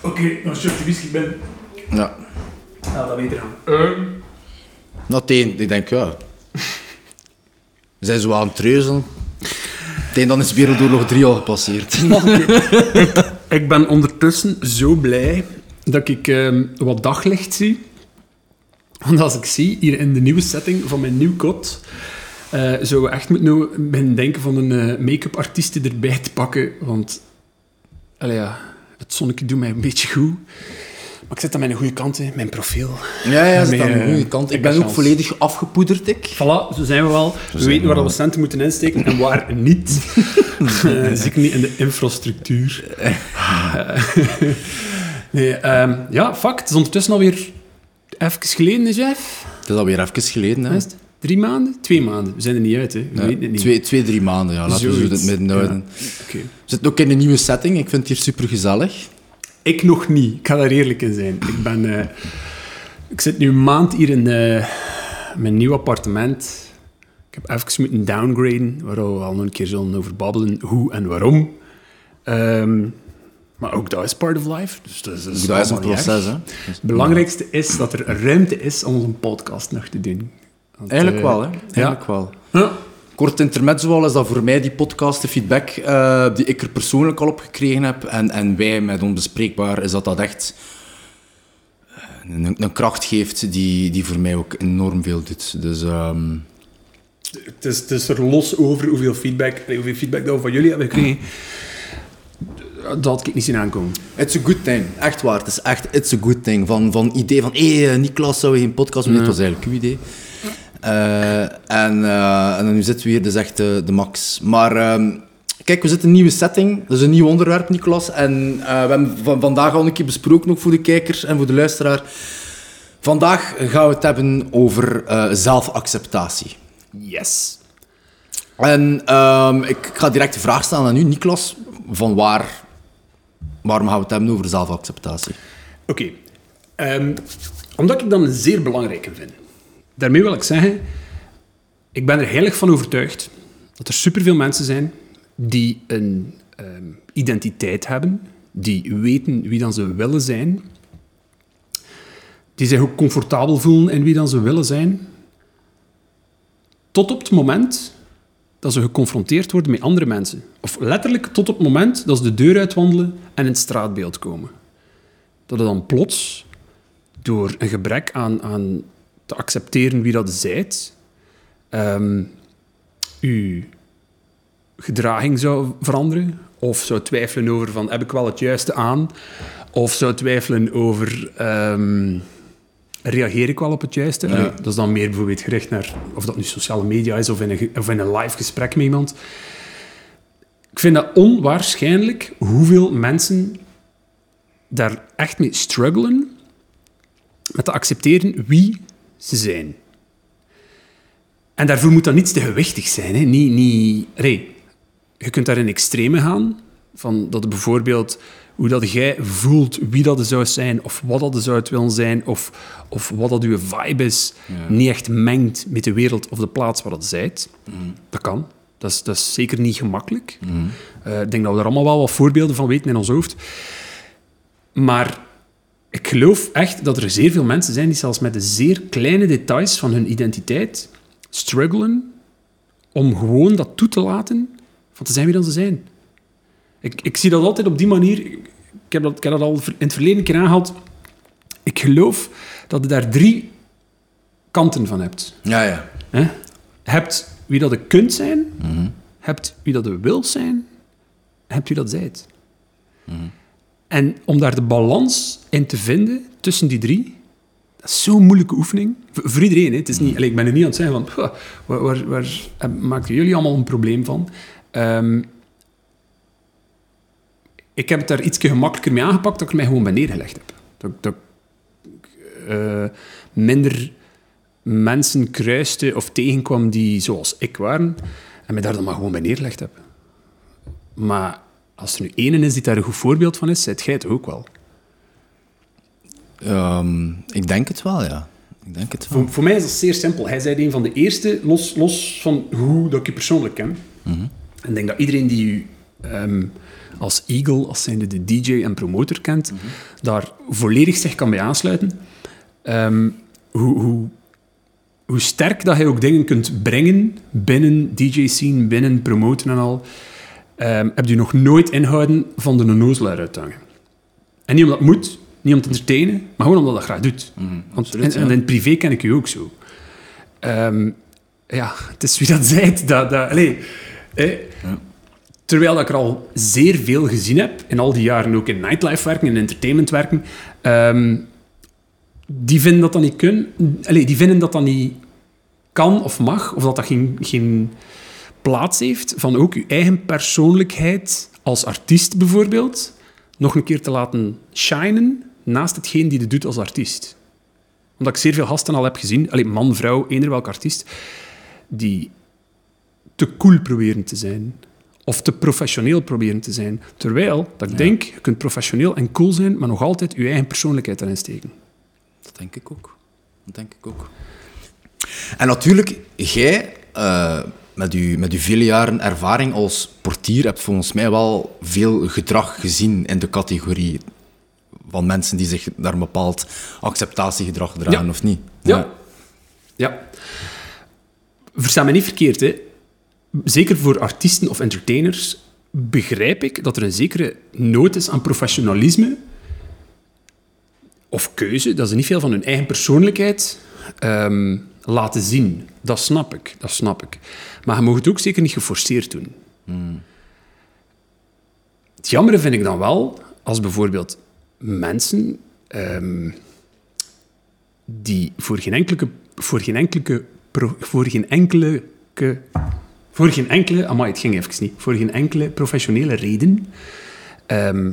Oké, dan shot je whisky ben. Ja. Ja, dat weet je gaan. Nou, tegen, ik denk, ja. We zijn zo aan het treuzelen. Tegen dan is Wereldoorlog 3 al gepasseerd. Ik ben ondertussen zo blij dat ik ehm, wat daglicht zie. Want als ik zie, hier in de nieuwe setting van mijn nieuw kot, eh zou we echt moeten nou beginnen denken van een eh, make-up artieste erbij te pakken. Want, allee, ja, het zonnetje doet mij een beetje goed. Maar ik zit aan mijn goede kant, hè, mijn profiel. Ja, ja, staan aan de eh, goede kant. Ik ben ook volledig afgepoederd, ik. Voilà, zo zijn we wel. we weten we waar we centen moeten insteken en waar niet. Eh, zeker niet in de infrastructuur. nee, ehm, ja, fuck. Het is ondertussen alweer even geleden, Jeff. Het is alweer even geleden, hè. Drie maanden? Twee maanden. We zijn er niet uit, hè. We Ja, weten het niet. twee, twee, drie maanden, ja. Laten we zo Zoiets. het midden houden. Oké. We zitten ook in een nieuwe setting. Ik vind het hier super gezellig. Ik nog niet. Ik ga daar eerlijk in zijn. Ik ben... eh, ik zit nu een maand hier in eh, mijn nieuw appartement. Ik heb even moeten downgraden, waar we al nog een keer zullen over babbelen, hoe en waarom. Ehm, maar ook dat is part of life. Dus dat is, dat is, Dat is een proces, hè. Het belangrijkste is dat er ruimte is om een podcast nog te doen. Want, Eigenlijk eh, wel, hè. Eigenlijk wel. Ja. Kort intermezzo al is dat voor mij die podcast, de feedback eh, die ik er persoonlijk al op gekregen heb. En, en wij met Onbespreekbaar, is dat dat echt eh, een, een kracht geeft die, die voor mij ook enorm veel doet. Dus ehm, Het, is, het is er los over hoeveel feedback, nee, hoeveel feedback dat we van jullie hebben gekregen. Dat had ik niet zien aankomen. it's a good thing. Echt waar, het is echt it's a good thing. Van, van idee van, hé, hey, Niklas zou je geen podcast doen. Dit was eigenlijk uw idee. Eh, en, eh, en nu zitten we hier, dus echt eh, de max. Maar ehm, kijk, we zitten in een nieuwe setting. Dat is een nieuw onderwerp, Niklas. En we hebben van, vandaag al een keer besproken, ook voor de kijkers en voor de luisteraar. Vandaag gaan we het hebben over zelfacceptatie. Yes. En ehm, ik, ik ga direct de vraag stellen aan u, Niklas. Van waar, waarom gaan we het hebben over zelfacceptatie? Oké. Ehm, omdat ik dat een zeer belangrijke vind. Daarmee wil ik zeggen, ik ben er heilig van overtuigd dat er superveel mensen zijn die een ehm, identiteit hebben, die weten wie dan ze willen zijn, die zich ook comfortabel voelen in wie dan ze willen zijn, tot op het moment dat ze geconfronteerd worden met andere mensen. Of letterlijk tot op het moment dat ze de deur uitwandelen en in het straatbeeld komen dat het dan plots, door een gebrek aan, aan te accepteren wie dat zijt, ehm uw gedraging zou veranderen, of zou twijfelen over van, heb ik wel het juiste aan, of zou twijfelen over, ehm, reageer ik wel op het juiste? Ja. Allee, Dat is dan meer bijvoorbeeld gericht naar, of dat nu sociale media is, of in een, of in een live gesprek met iemand. Ik vind dat onwaarschijnlijk hoeveel mensen daar echt mee struggelen met te accepteren wie ze zijn. En daarvoor moet dat niets te gewichtig zijn. Hè. Niet, niet, je kunt daar in extreme gaan. Van dat bijvoorbeeld hoe dat jij voelt wie dat zou zijn, of wat dat zou willen zijn, of, of wat dat je vibe is, niet echt mengt met de wereld of de plaats waar dat zijt. Dat kan. Dat is, dat is zeker niet gemakkelijk. Eh, ik denk dat we er allemaal wel wat voorbeelden van weten in ons hoofd. Maar ik geloof echt dat er zeer veel mensen zijn die zelfs met de zeer kleine details van hun identiteit struggelen om gewoon dat toe te laten van te zijn wie dan ze zijn. Ik, ik zie dat altijd op die manier. Ik heb dat, ik heb dat al in het verleden een keer aangehaald. Ik geloof dat je daar drie kanten van hebt. Ja, ja. Hè? Je hebt wie dat je kunt zijn, hebt wie dat je wil zijn, hebt wie dat zijt. En om daar de balans in te vinden tussen die drie, dat is zo'n moeilijke oefening. Voor, iedereen. Het is niet, ik ben er niet aan het zeggen van, "Pah, waar, waar, waar eh, maken jullie allemaal een probleem van? Ehm, ik heb het daar iets gemakkelijker mee aangepakt dat ik mij gewoon bij neergelegd heb. Dat, dat ik eh, minder mensen kruiste of tegenkwam die zoals ik waren en me daar dan maar gewoon bij neergelegd heb. Maar als er nu ene is die daar een goed voorbeeld van is, zijt jij het ook wel. Ehm, ik denk het wel, ja. Ik denk het wel. Voor, voor mij is dat zeer simpel. Hij zei een van de eerste, los, los van hoe dat ik je persoonlijk ken. En ik denk dat iedereen die u ehm, als Eagle, als zijnde de DJ en promotor kent, daar volledig zich kan bij aansluiten. Ehm, hoe, hoe, hoe sterk dat hij ook dingen kunt brengen binnen DJ-scene, binnen promoten en al, ehm, heb je nog nooit inhouden van de nonnozelaar uithangen. En niet omdat het moet, niet om te entertainen, maar gewoon omdat dat graag doet. Want, absoluut, en, en in privé ken ik u ook zo. Ehm, ja, het is wie dat zei. Dat, dat, allee, hè. Terwijl dat ik er al zeer veel gezien heb, in al die jaren ook in nightlife werken, in entertainment werken, ehm, die vinden dat dat niet kun, allee, die vinden dat dat niet kan of mag, of dat dat geen, geen plaats heeft van ook je eigen persoonlijkheid als artiest bijvoorbeeld nog een keer te laten shinen naast hetgeen die je doet als artiest. Omdat ik zeer veel gasten al heb gezien, allee, man, vrouw, eender welk artiest, die te cool proberen te zijn. Of te professioneel proberen te zijn. Terwijl, dat ik denk, je kunt professioneel en cool zijn, maar nog altijd je eigen persoonlijkheid erin steken. Dat denk ik ook. Dat denk ik ook. En natuurlijk, jij, eh, met, uw, met uw vele jaren ervaring als portier, hebt volgens mij wel veel gedrag gezien in de categorie van mensen die zich naar een bepaald acceptatiegedrag dragen, Ja. of niet? Ja. Ja. Versta me niet verkeerd, hè. Zeker voor artiesten of entertainers begrijp ik dat er een zekere nood is aan professionalisme of keuze, dat ze niet veel van hun eigen persoonlijkheid ehm, laten zien. Dat snap ik, dat snap ik. Maar je mag het ook zeker niet geforceerd doen. Het jammere vind ik dan wel, als bijvoorbeeld mensen ehm, die voor geen enkele, voor geen enkele, voor geen enkele, voor geen enkele, amai, het ging even niet, voor geen enkele professionele reden ehm,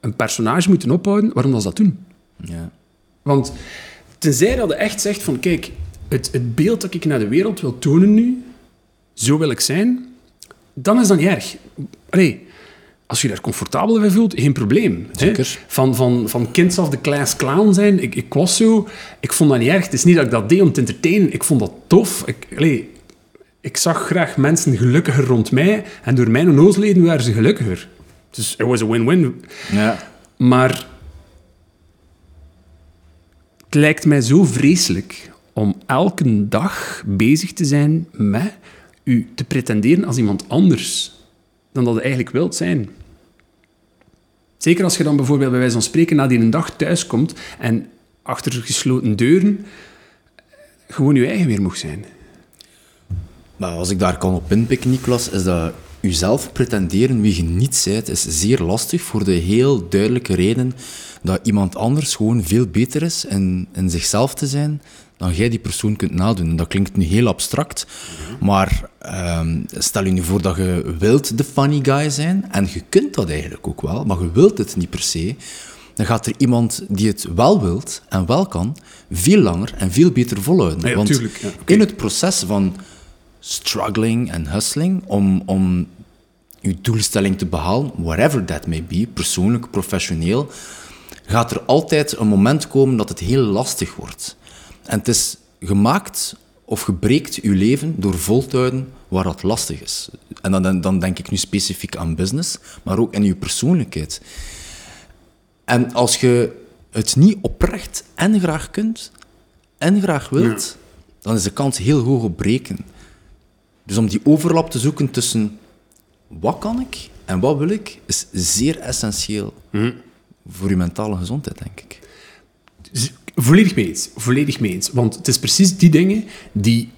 een personage moeten ophouden, waarom dat ze dat doen? Ja. Want tenzij dat je echt zegt van, kijk, het, het beeld dat ik naar de wereld wil tonen nu, zo wil ik zijn, dan is dat niet erg. Allee, als je daar comfortabel bij voelt, geen probleem. hè. Zeker. Van, van, van kinds of the class clown zijn, ik, ik was zo, ik vond dat niet erg. Het is niet dat ik dat deed om te entertainen, ik vond dat tof. Ik, allee, ik zag graag mensen gelukkiger rond mij en door mijn onnozelheden waren ze gelukkiger. Dus it was a win-win. Ja. Maar het lijkt mij zo vreselijk om elke dag bezig te zijn met u te pretenderen als iemand anders dan dat je eigenlijk wilt zijn. Zeker als je dan bijvoorbeeld bij wijze van spreken na die een dag thuis komt en achter gesloten deuren gewoon je eigen weer mocht zijn. Maar als ik daar kan op inpikken, Niklas, is dat jezelf pretenderen wie je niet bent, is zeer lastig voor de heel duidelijke reden dat iemand anders gewoon veel beter is in, in zichzelf te zijn dan jij die persoon kunt nadoen. En dat klinkt nu heel abstract, maar ehm, stel je nu voor dat je wilt de funny guy zijn, en je kunt dat eigenlijk ook wel, maar je wilt het niet per se, dan gaat er iemand die het wel wilt en wel kan, veel langer en veel beter volhouden. Ja, Want tuurlijk, ja, oké. in het proces van struggling en hustling om, om je doelstelling te behalen, whatever that may be, persoonlijk, professioneel, gaat er altijd een moment komen dat het heel lastig wordt. En het is gemaakt of gebreekt je leven door vol te houden waar dat lastig is. En dan, dan, denk ik nu specifiek aan business, maar ook in je persoonlijkheid. En als je het niet oprecht en graag kunt en graag wilt, dan is de kans heel hoog op breken. Dus om die overlap te zoeken tussen wat kan ik en wat wil ik, is zeer essentieel voor je mentale gezondheid, denk ik. Volledig mee eens. Volledig mee eens. Want het is precies die dingen die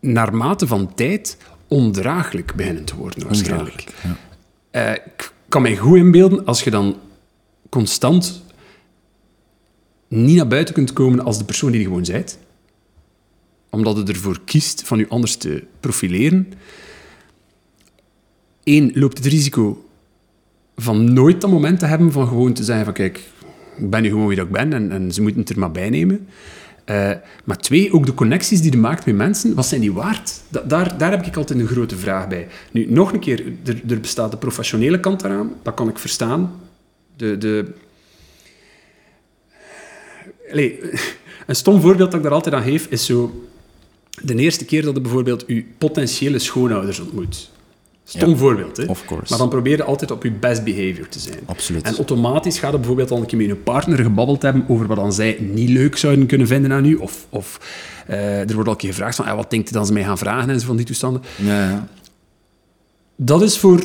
naarmate van tijd ondraaglijk beginnen te worden, waarschijnlijk. Ja. Eh, ik kan mij goed inbeelden als je dan constant niet naar buiten kunt komen als de persoon die je gewoon bent, omdat je ervoor kiest van je anders te profileren. Eén, loopt het risico van nooit dat moment te hebben van gewoon te zeggen van kijk, ik ben nu gewoon wie ik ben en, en ze moeten het er maar bij nemen. Eh, maar twee, ook de connecties die je maakt met mensen, wat zijn die waard? Da- daar, daar heb ik altijd een grote vraag bij. Nu, nog een keer, er, er bestaat de professionele kant eraan, dat kan ik verstaan. De, de... Allee, een stom voorbeeld dat ik daar altijd aan geef, is zo... De eerste keer dat je bijvoorbeeld je potentiële schoonouders ontmoet. Stom Ja. voorbeeld, hè? Of course. Maar dan probeer je altijd op je best behavior te zijn. Absoluut. En automatisch gaat je bijvoorbeeld al een keer met je partner gebabbeld hebben over wat dan zij niet leuk zouden kunnen vinden aan u. Of, of eh, er wordt al een keer gevraagd van, wat denkt je dan ze mij gaan vragen en zo van die toestanden. Ja, ja. Dat is voor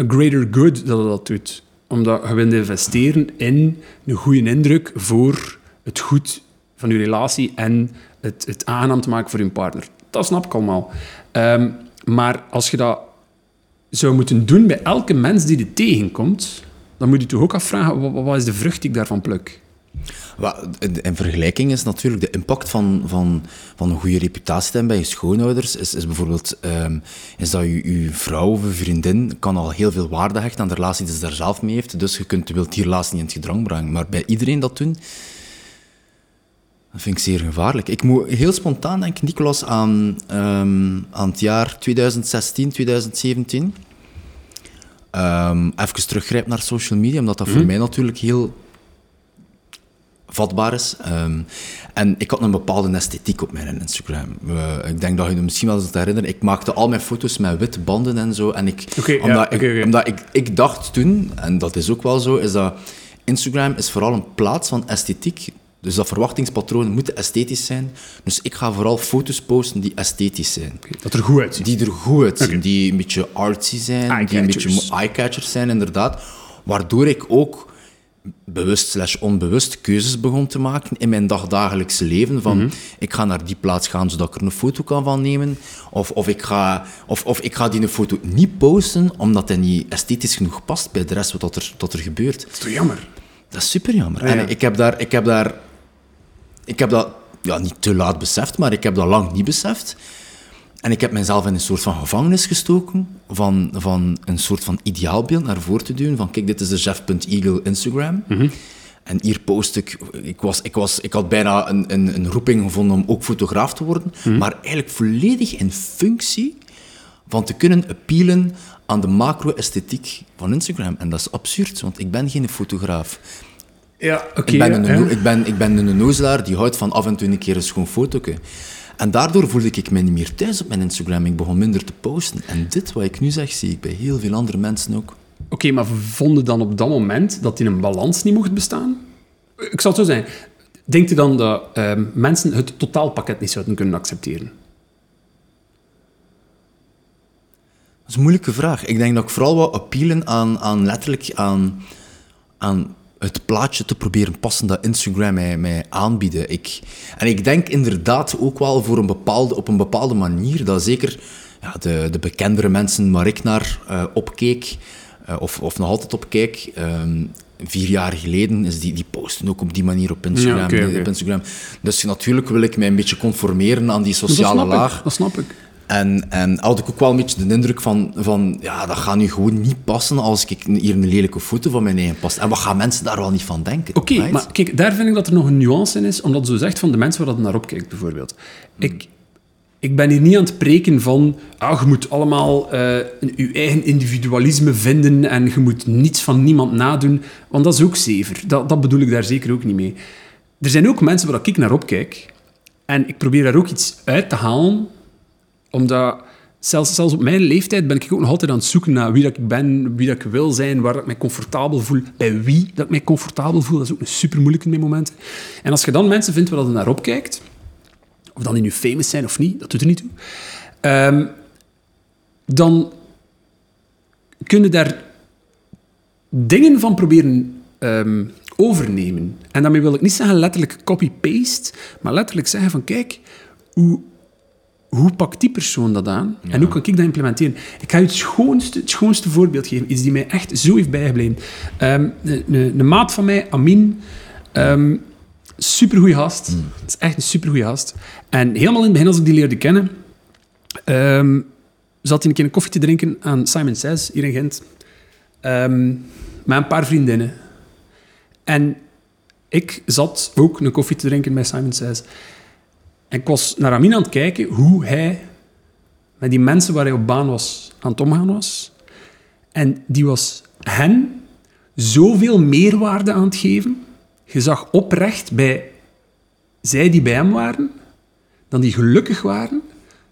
a greater good dat je dat doet. Omdat je wilt investeren in een goede indruk voor het goed van je relatie en het, het aangenaam te maken voor je partner. Dat snap ik allemaal. Ehm, maar als je dat zou moeten doen bij elke mens die je tegenkomt, dan moet je toch ook afvragen, wat, is de vrucht die ik daarvan pluk? In- In vergelijking is natuurlijk de impact van, van, van een goede reputatie hebben bij je schoonouders, is, is bijvoorbeeld ehm, is dat je, je vrouw of je vriendin kan al heel veel waarde hechten aan de relatie die ze daar zelf mee heeft, dus je kunt, wilt die relatie niet in het gedrang brengen. Maar bij iedereen dat doen, dat vind ik zeer gevaarlijk. Ik moet heel spontaan denken, Nicolas, aan, ehm, aan het jaar 2016, 2017. Ehm, even teruggrijpen naar social media, omdat dat voor mij natuurlijk heel vatbaar is. Ehm, en ik had een bepaalde esthetiek op mijn Instagram. Ik denk dat je je misschien wel eens herinneren. Ik maakte al mijn foto's met witte banden en zo. En ik, omdat, ik, omdat ik, ik dacht toen, en dat is ook wel zo, is dat Instagram is vooral een plaats van esthetiek. Dus dat verwachtingspatronen moeten esthetisch zijn. Dus ik ga vooral foto's posten die esthetisch zijn. Dat er goed uitziet. Die er goed uitzien, die een beetje artsy zijn, die een beetje eye-catchers zijn, inderdaad. Waardoor ik ook bewust slash onbewust keuzes begon te maken in mijn dagdagelijkse leven. Van, ik ga naar die plaats gaan zodat ik er een foto kan van nemen. Of, of, ik, ga, of, of ik ga die een foto niet posten, omdat hij niet esthetisch genoeg past bij de rest wat er, wat er gebeurt. Dat is toch jammer? Dat is super jammer. Ja, ja. En ik heb daar, ik heb daar, ik heb dat ja, niet te laat beseft, maar ik heb dat lang niet beseft. En ik heb mezelf in een soort van gevangenis gestoken, van, van een soort van ideaalbeeld naar voren te duwen. Van kijk, dit is de Jeff.eagle Instagram. En hier post ik, ik, was, ik, was, ik had bijna een, een, een roeping gevonden om ook fotograaf te worden, maar eigenlijk volledig in functie van te kunnen appealen aan de macro-esthetiek van Instagram. En dat is absurd, want ik ben geen fotograaf. Ja, oké. Ik ben, een, ja. no- ik, ben, ik ben een nozelaar die houdt van af en toe een keer een schoon fotoke. En daardoor voelde ik me niet meer thuis op mijn Instagram. Ik begon minder te posten. En dit, wat ik nu zeg, zie ik bij heel veel andere mensen ook. Oké, maar vonden dan op dat moment dat in een balans niet mocht bestaan? Ik zal het zo zijn. Denkt u dan dat ehm, mensen het totaalpakket niet zouden kunnen accepteren? Dat is een moeilijke vraag. Ik denk dat ik vooral wou appealen aan, aan letterlijk aan, aan het plaatje te proberen passen dat Instagram mij, mij aanbieden. Ik, en ik denk inderdaad ook wel voor een bepaalde, op een bepaalde manier dat zeker ja, de, de bekendere mensen waar ik naar eh, opkeek, eh, of, of nog altijd opkijk, ehm, vier jaar geleden, is die, die posten ook op die manier op Instagram. Ja, op Instagram. Dus natuurlijk wil ik mij een beetje conformeren aan die sociale dat laag. Ik, dat snap ik. En, en had ik ook wel een beetje de indruk van, van ja, dat gaat nu gewoon niet passen als ik hier een lelijke foto van mijn eigen past. En wat gaan mensen daar wel niet van denken? Oké, right? maar kijk, daar vind ik dat er nog een nuance in is, omdat zo zegt van de mensen waar dat naar opkijkt, bijvoorbeeld. Ik, ik ben hier niet aan het preken van, ah, je moet allemaal eh, je eigen individualisme vinden en je moet niets van niemand nadoen, want dat is ook zever. Dat, dat bedoel ik daar zeker ook niet mee. Er zijn ook mensen waar ik naar opkijk en ik probeer daar ook iets uit te halen, omdat zelfs, zelfs op mijn leeftijd ben ik ook nog altijd aan het zoeken naar wie dat ik ben, wie dat ik wil zijn, waar dat ik mij comfortabel voel, bij wie dat ik mij comfortabel voel. Dat is ook een super moeilijk in mijn momenten. En als je dan mensen vindt waar dat naar opkijkt, of dan die nu famous zijn of niet, dat doet er niet toe, ehm, dan kun je daar dingen van proberen ehm, overnemen. En daarmee wil ik niet zeggen letterlijk copy-paste, maar letterlijk zeggen van kijk, hoe, hoe pakt die persoon dat aan? En hoe kan ik dat implementeren? Ik ga je het schoonste, het schoonste voorbeeld geven. Iets die mij echt zo heeft bijgebleven. Ehm, een, maat van mij, Amin, ehm supergoeie gast. Mm. Dat is echt een supergoeie gast. En helemaal in het begin, als ik die leerde kennen, ehm, zat hij een keer een koffie te drinken aan Simon Says, hier in Gent. Met een paar vriendinnen. En ik zat ook een koffie te drinken met Simon Says. En ik was naar Amin aan het kijken hoe hij met die mensen waar hij op baan was aan het omgaan was. En die was hen zoveel meerwaarde aan het geven. Je zag oprecht bij zij die bij hem waren, dan die gelukkig waren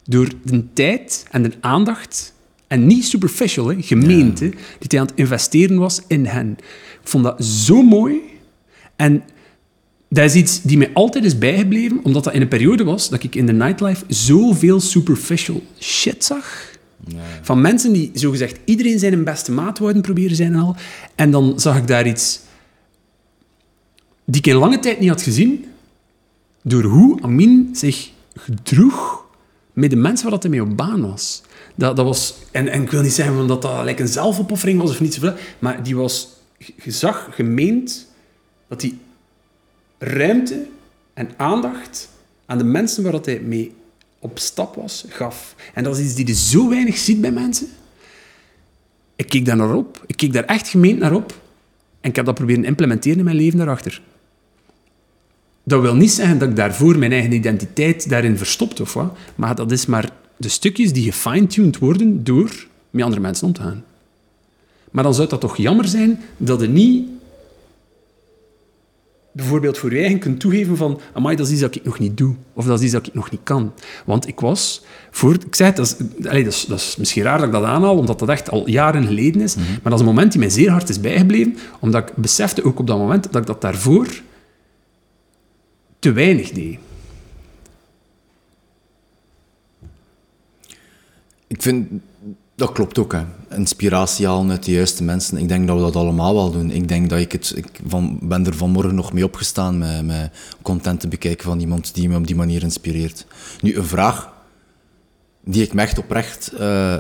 door de tijd en de aandacht En niet superficial, hè, gemeente, die hij aan het investeren was in hen. Ik vond dat zo mooi. En dat is iets die mij altijd is bijgebleven, omdat dat in een periode was dat ik in de nightlife zoveel superficial shit zag. Van mensen die zogezegd iedereen zijn een beste maat wouden proberen zijn en al. En dan zag ik daar iets die ik in lange tijd niet had gezien, door hoe Amin zich gedroeg met de mensen waar dat hij mee op baan was. Dat, dat was en, en ik wil niet zeggen dat dat like een zelfopoffering was of niet zoveel, maar die was, je zag, gemeend, dat hij ruimte en aandacht aan de mensen waar dat hij mee op stap was, gaf. En dat is iets die je zo weinig ziet bij mensen. Ik keek daar naar op. Ik keek daar echt gemeend naar op. En ik heb dat proberen implementeren in mijn leven daarachter. Dat wil niet zeggen dat ik daarvoor mijn eigen identiteit daarin verstopt of wat, maar dat is maar de stukjes die gefine-tuned worden door met andere mensen om te gaan. Maar dan zou dat toch jammer zijn dat je niet bijvoorbeeld voor je eigen kunt toegeven van amai, dat is iets dat ik nog niet doe. Of dat is iets dat ik nog niet kan. Want ik was... Voor, ik zei het, dat is, allez, dat, is, dat is misschien raar dat ik dat aanhaal, omdat dat echt al jaren geleden is. Maar dat is een moment die mij zeer hard is bijgebleven, omdat ik besefte ook op dat moment dat ik dat daarvoor te weinig deed. Ik vind, dat klopt ook. Hè. Inspiratie halen uit de juiste mensen. Ik denk dat we dat allemaal wel doen. Ik denk dat ik het... Ik van, ben er vanmorgen nog mee opgestaan met, met content te bekijken van iemand die me op die manier inspireert. Nu, een vraag die ik me echt oprecht uh,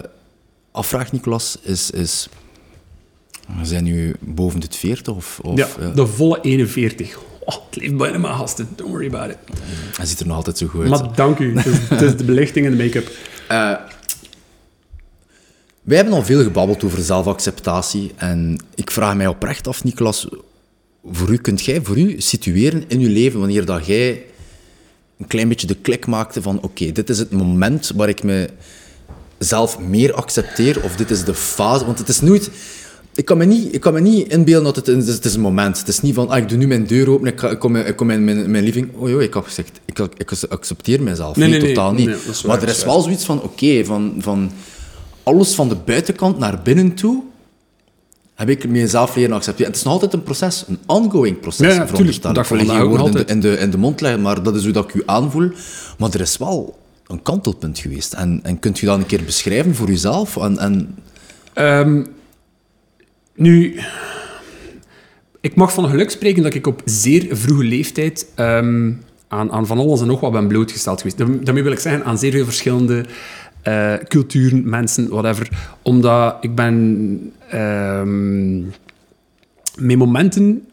afvraag, Nicolas, is... is we zijn nu boven de 40 of... of ja, uh, de volle 41. Oh, het leeft bijna mijn gasten. Don't worry about it. Hij ziet er nog altijd zo goed uit. Maar dank u. Het is, het is de belichting en de make-up. Uh, wij hebben al veel gebabbeld over zelfacceptatie. En ik vraag mij oprecht af, Nicolas, voor u, kunt jij voor u situeren in uw leven wanneer dat jij een klein beetje de klik maakte van oké, dit is het moment waar ik me zelf meer accepteer of dit is de fase. Want het is nooit... Ik kan me niet, ik kan me niet inbeelden dat het, het, is, het is een moment Het is niet van, ah, ik doe nu mijn deur open, ik, ik kom, ik kom in mijn, mijn living. Oh joh, ik heb gezegd, ik, ik accepteer mezelf. Nee, nee, nee totaal niet. maar er is wel zoiets van, oké, van... van alles van de buitenkant naar binnen toe heb ik mezelf leren accepteren. Het is nog altijd een proces, een ongoing proces. Ja, natuurlijk. Dat wil geen woorden in de, in de mond leggen, maar dat is hoe dat ik u aanvoel. Maar er is wel een kantelpunt geweest. En, en kunt u dat een keer beschrijven voor uzelf? En, en... Um, nu, ik mag van geluk spreken dat ik op zeer vroege leeftijd um, aan, aan van alles en nog wat ben blootgesteld geweest. Daarmee wil ik zeggen, aan zeer veel verschillende uh, culturen, mensen, whatever. Omdat ik ben um, met momenten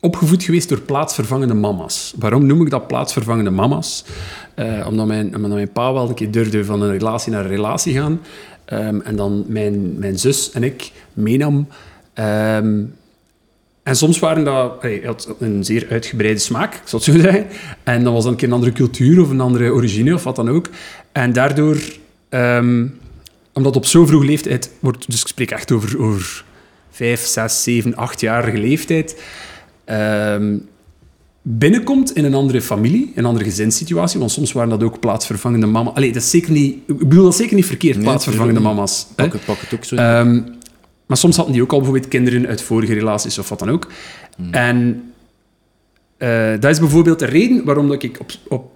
opgevoed geweest door plaatsvervangende mama's. Waarom noem ik dat plaatsvervangende mama's? Uh, omdat, mijn, omdat mijn pa wel een keer durfde van een relatie naar een relatie gaan. Um, en dan mijn, mijn zus en ik meenam. Um, en soms waren dat... Hij had een zeer uitgebreide smaak, ik zal het zo zeggen. En dat was dan een keer een andere cultuur of een andere origine of wat dan ook. En daardoor Um, omdat op zo'n vroege leeftijd wordt, dus ik spreek echt over, over vijf, zes, zeven, achtjarige leeftijd, um, binnenkomt in een andere familie, een andere gezinssituatie, want soms waren dat ook plaatsvervangende mama's. Allee, dat is zeker niet, ik bedoel dat zeker niet verkeerd, plaatsvervangende mama's. Pak het, pak het ook zo. Um, maar soms hadden die ook al bijvoorbeeld kinderen uit vorige relaties of wat dan ook. Hmm. En uh, dat is bijvoorbeeld de reden waarom dat ik op, op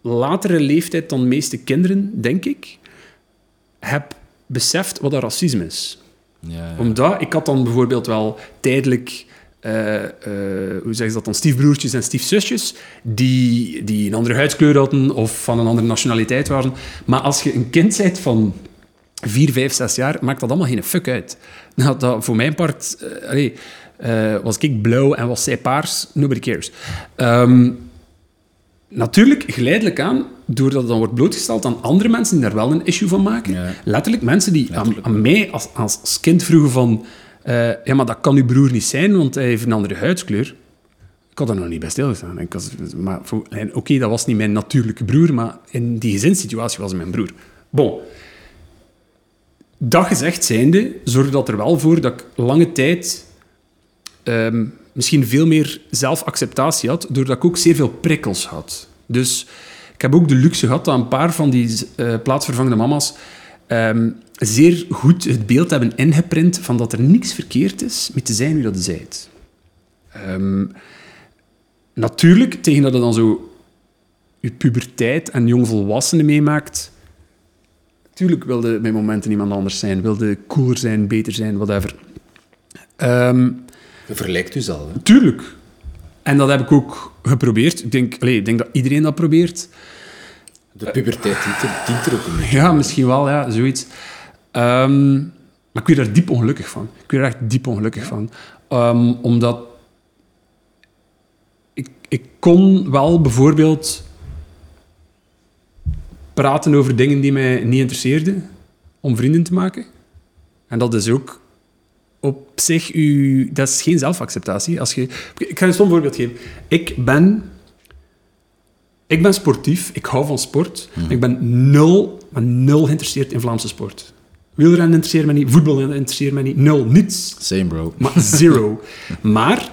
latere leeftijd dan de meeste kinderen, denk ik, heb beseft wat dat racisme is. Ja, ja. Omdat ik had dan bijvoorbeeld wel tijdelijk... Uh, uh, hoe zeggen ze dat dan? Stiefbroertjes en stiefzusjes die, die een andere huidskleur hadden of van een andere nationaliteit waren. Maar als je een kind bent van vier, vijf, zes jaar, maakt dat allemaal geen fuck uit. Nou, dat, voor mijn part... Uh, allee, was ik blauw en was zij paars, nobody cares. Um, Natuurlijk, geleidelijk aan, doordat het dan wordt blootgesteld aan andere mensen die daar wel een issue van maken. Letterlijk mensen die Aan, aan, mij als, als, kind vroegen van... Uh, ja, maar dat kan uw broer niet zijn, want hij heeft een andere huidskleur. Ik had er nog niet bij stilgestaan. Oké, okay, dat was niet mijn natuurlijke broer, maar in die gezinssituatie was hij mijn broer. Bon. Dat gezegd zijnde, zorgde dat er wel voor dat ik lange tijd... Um, misschien veel meer zelfacceptatie had, doordat ik ook zeer veel prikkels had. Dus ik heb ook de luxe gehad dat een paar van die uh, plaatsvervangende mama's um, zeer goed het beeld hebben ingeprint van dat er niks verkeerd is met te zijn wie dat zijt. Ehm, natuurlijk, tegen dat je dan zo je puberteit en jongvolwassenen meemaakt, Tuurlijk wilde bij momenten iemand anders zijn, wilde cooler zijn, beter zijn, whatever. Ehm, Je vergelijkt u zelf, hè? tuurlijk. En dat heb ik ook geprobeerd. Ik denk, allee, ik denk dat iedereen dat probeert. De puberteit dient er, ook een beetje. Ja, misschien wel, ja, zoiets. Ehm, maar ik werd daar diep ongelukkig van. Ik werd er echt diep ongelukkig van. Ehm, omdat ik, ik kon wel bijvoorbeeld praten over dingen die mij niet interesseerden, om vrienden te maken. En dat is ook op zich, u, dat is geen zelfacceptatie. Als je, ik ga een stom voorbeeld geven. Ik ben, ik ben sportief, ik hou van sport. Ik ben nul, maar nul geïnteresseerd in Vlaamse sport. Wielrennen interesseert me niet, voetbal interesseert me niet, nul, niets. Same, bro. Maar zero. maar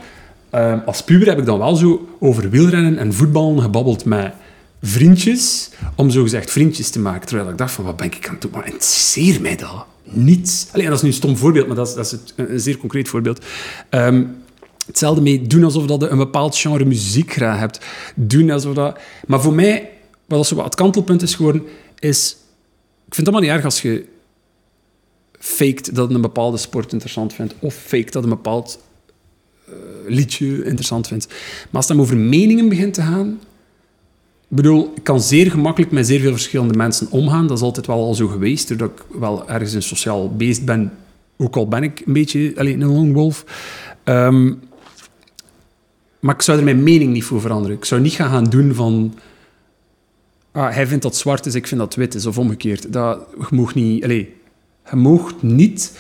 ehm, als puber heb ik dan wel zo over wielrennen en voetballen gebabbeld met vriendjes, om zo gezegd vriendjes te maken. Terwijl ik dacht van, wat ben ik aan het doen? Maar interesseer mij dat? Niets. Alleen, dat is nu een stom voorbeeld, maar dat is, dat is een, zeer concreet voorbeeld. Ehm, hetzelfde mee doen alsof dat je een bepaald genre muziek graag hebt. Doen alsof dat... Maar voor mij, wat wat het kantelpunt is geworden, is... Ik vind het allemaal niet erg als je faked dat een bepaalde sport interessant vindt, of faked dat een bepaald eh, liedje interessant vindt. Maar als het dan over meningen begint te gaan... Ik bedoel, ik kan zeer gemakkelijk met zeer veel verschillende mensen omgaan. Dat is altijd wel al zo geweest, doordat ik wel ergens een sociaal beest ben. Ook al ben ik een beetje alleen een lone wolf. Ehm, maar ik zou er mijn mening niet voor veranderen. Ik zou niet gaan gaan doen van... Ah, hij vindt dat zwart is, ik vind dat wit is, of omgekeerd. Dat, je mag niet... Allez, je mag niet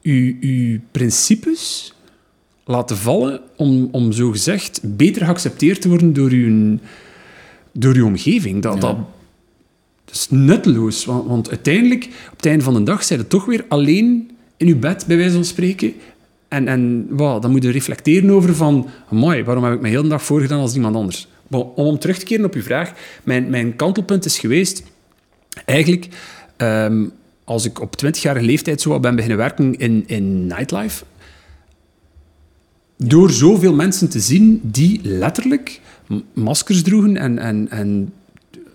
je, je principes laten vallen om, om zo gezegd beter geaccepteerd te worden door je, door je omgeving. Dat, Ja. dat, dat is nutteloos, want, want uiteindelijk, op het einde van de dag, zijn je toch weer alleen in je bed, bij wijze van spreken. En, en wow, dan moet je reflecteren over van, amai, waarom heb ik me heel de dag voorgedaan als iemand anders? Maar om, om terug te keren op uw vraag, mijn, mijn kantelpunt is geweest, eigenlijk, ehm, als ik op 20-jarige leeftijd zo ben beginnen werken in, in nightlife, door zoveel mensen te zien die letterlijk maskers droegen en, en, en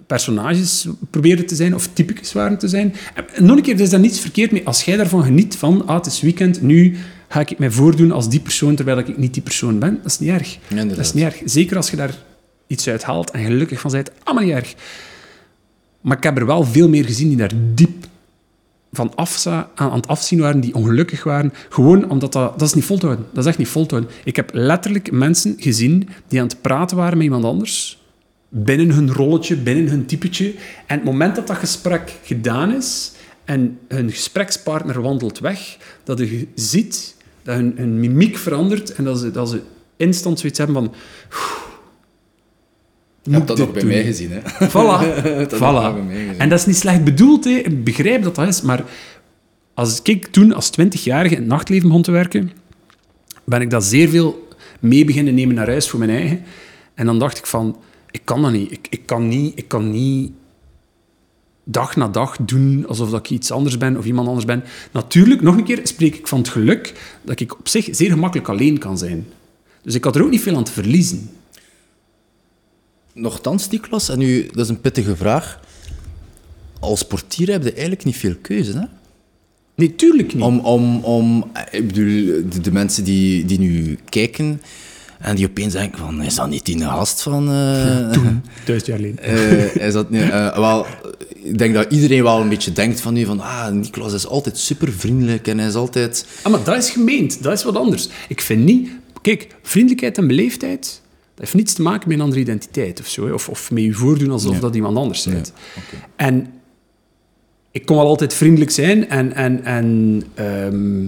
personages probeerden te zijn of typicus waren te zijn. En nog een keer, er is daar niets verkeerd mee. Als jij daarvan geniet van, ah, het is weekend, nu ga ik mij voordoen als die persoon, terwijl ik niet die persoon ben, dat is niet erg. Ja, dat is niet erg. Zeker als je daar iets uit haalt en gelukkig van bent, allemaal niet erg. Maar ik heb er wel veel meer gezien die daar diep van afza, aan, aan het afzien waren, die ongelukkig waren. Gewoon omdat dat... Dat is niet vol te houden. Dat is echt niet vol te houden. Ik heb letterlijk mensen gezien die aan het praten waren met iemand anders. Binnen hun rolletje, binnen hun typetje. En het moment dat dat gesprek gedaan is en hun gesprekspartner wandelt weg, dat je ziet dat hun, hun mimiek verandert en dat ze, dat ze instant zoiets hebben van... Je hebt dat nog bij doen? mij gezien, hè? Voilà. Dat voilà. gezien. En dat is niet slecht bedoeld, hè. ik begrijp dat dat is, maar als ik toen als 20-jarige in het nachtleven begon te werken, ben ik dat zeer veel mee beginnen nemen naar huis voor mijn eigen. En dan dacht ik van, ik kan dat niet. Ik, ik, kan niet ik kan niet dag na dag doen alsof dat ik iets anders ben of iemand anders ben. Natuurlijk, nog een keer spreek ik van het geluk dat ik op zich zeer gemakkelijk alleen kan zijn. Dus ik had er ook niet veel aan te verliezen. Nochtans, Niklas, en nu, dat is een pittige vraag. Als portier heb je eigenlijk niet veel keuze, hè? Nee, tuurlijk niet. Om, om, om, ik bedoel, de, de mensen die, die nu kijken en die opeens denken van, is dat niet die gast van... eh, Toen, duizend jaar geleden. is dat niet... eh, wel, ik denk dat iedereen wel een beetje denkt van nu van, ah, Niklas is altijd super vriendelijk en hij is altijd... Ah, maar dat is gemeend. Dat is wat anders. Ik vind niet... Kijk, vriendelijkheid en beleefdheid... Heeft niets te maken met een andere identiteit of zo. Of, of met je voordoen alsof dat iemand anders bent. Oké. En ik kon wel altijd vriendelijk zijn en, en, en ehm,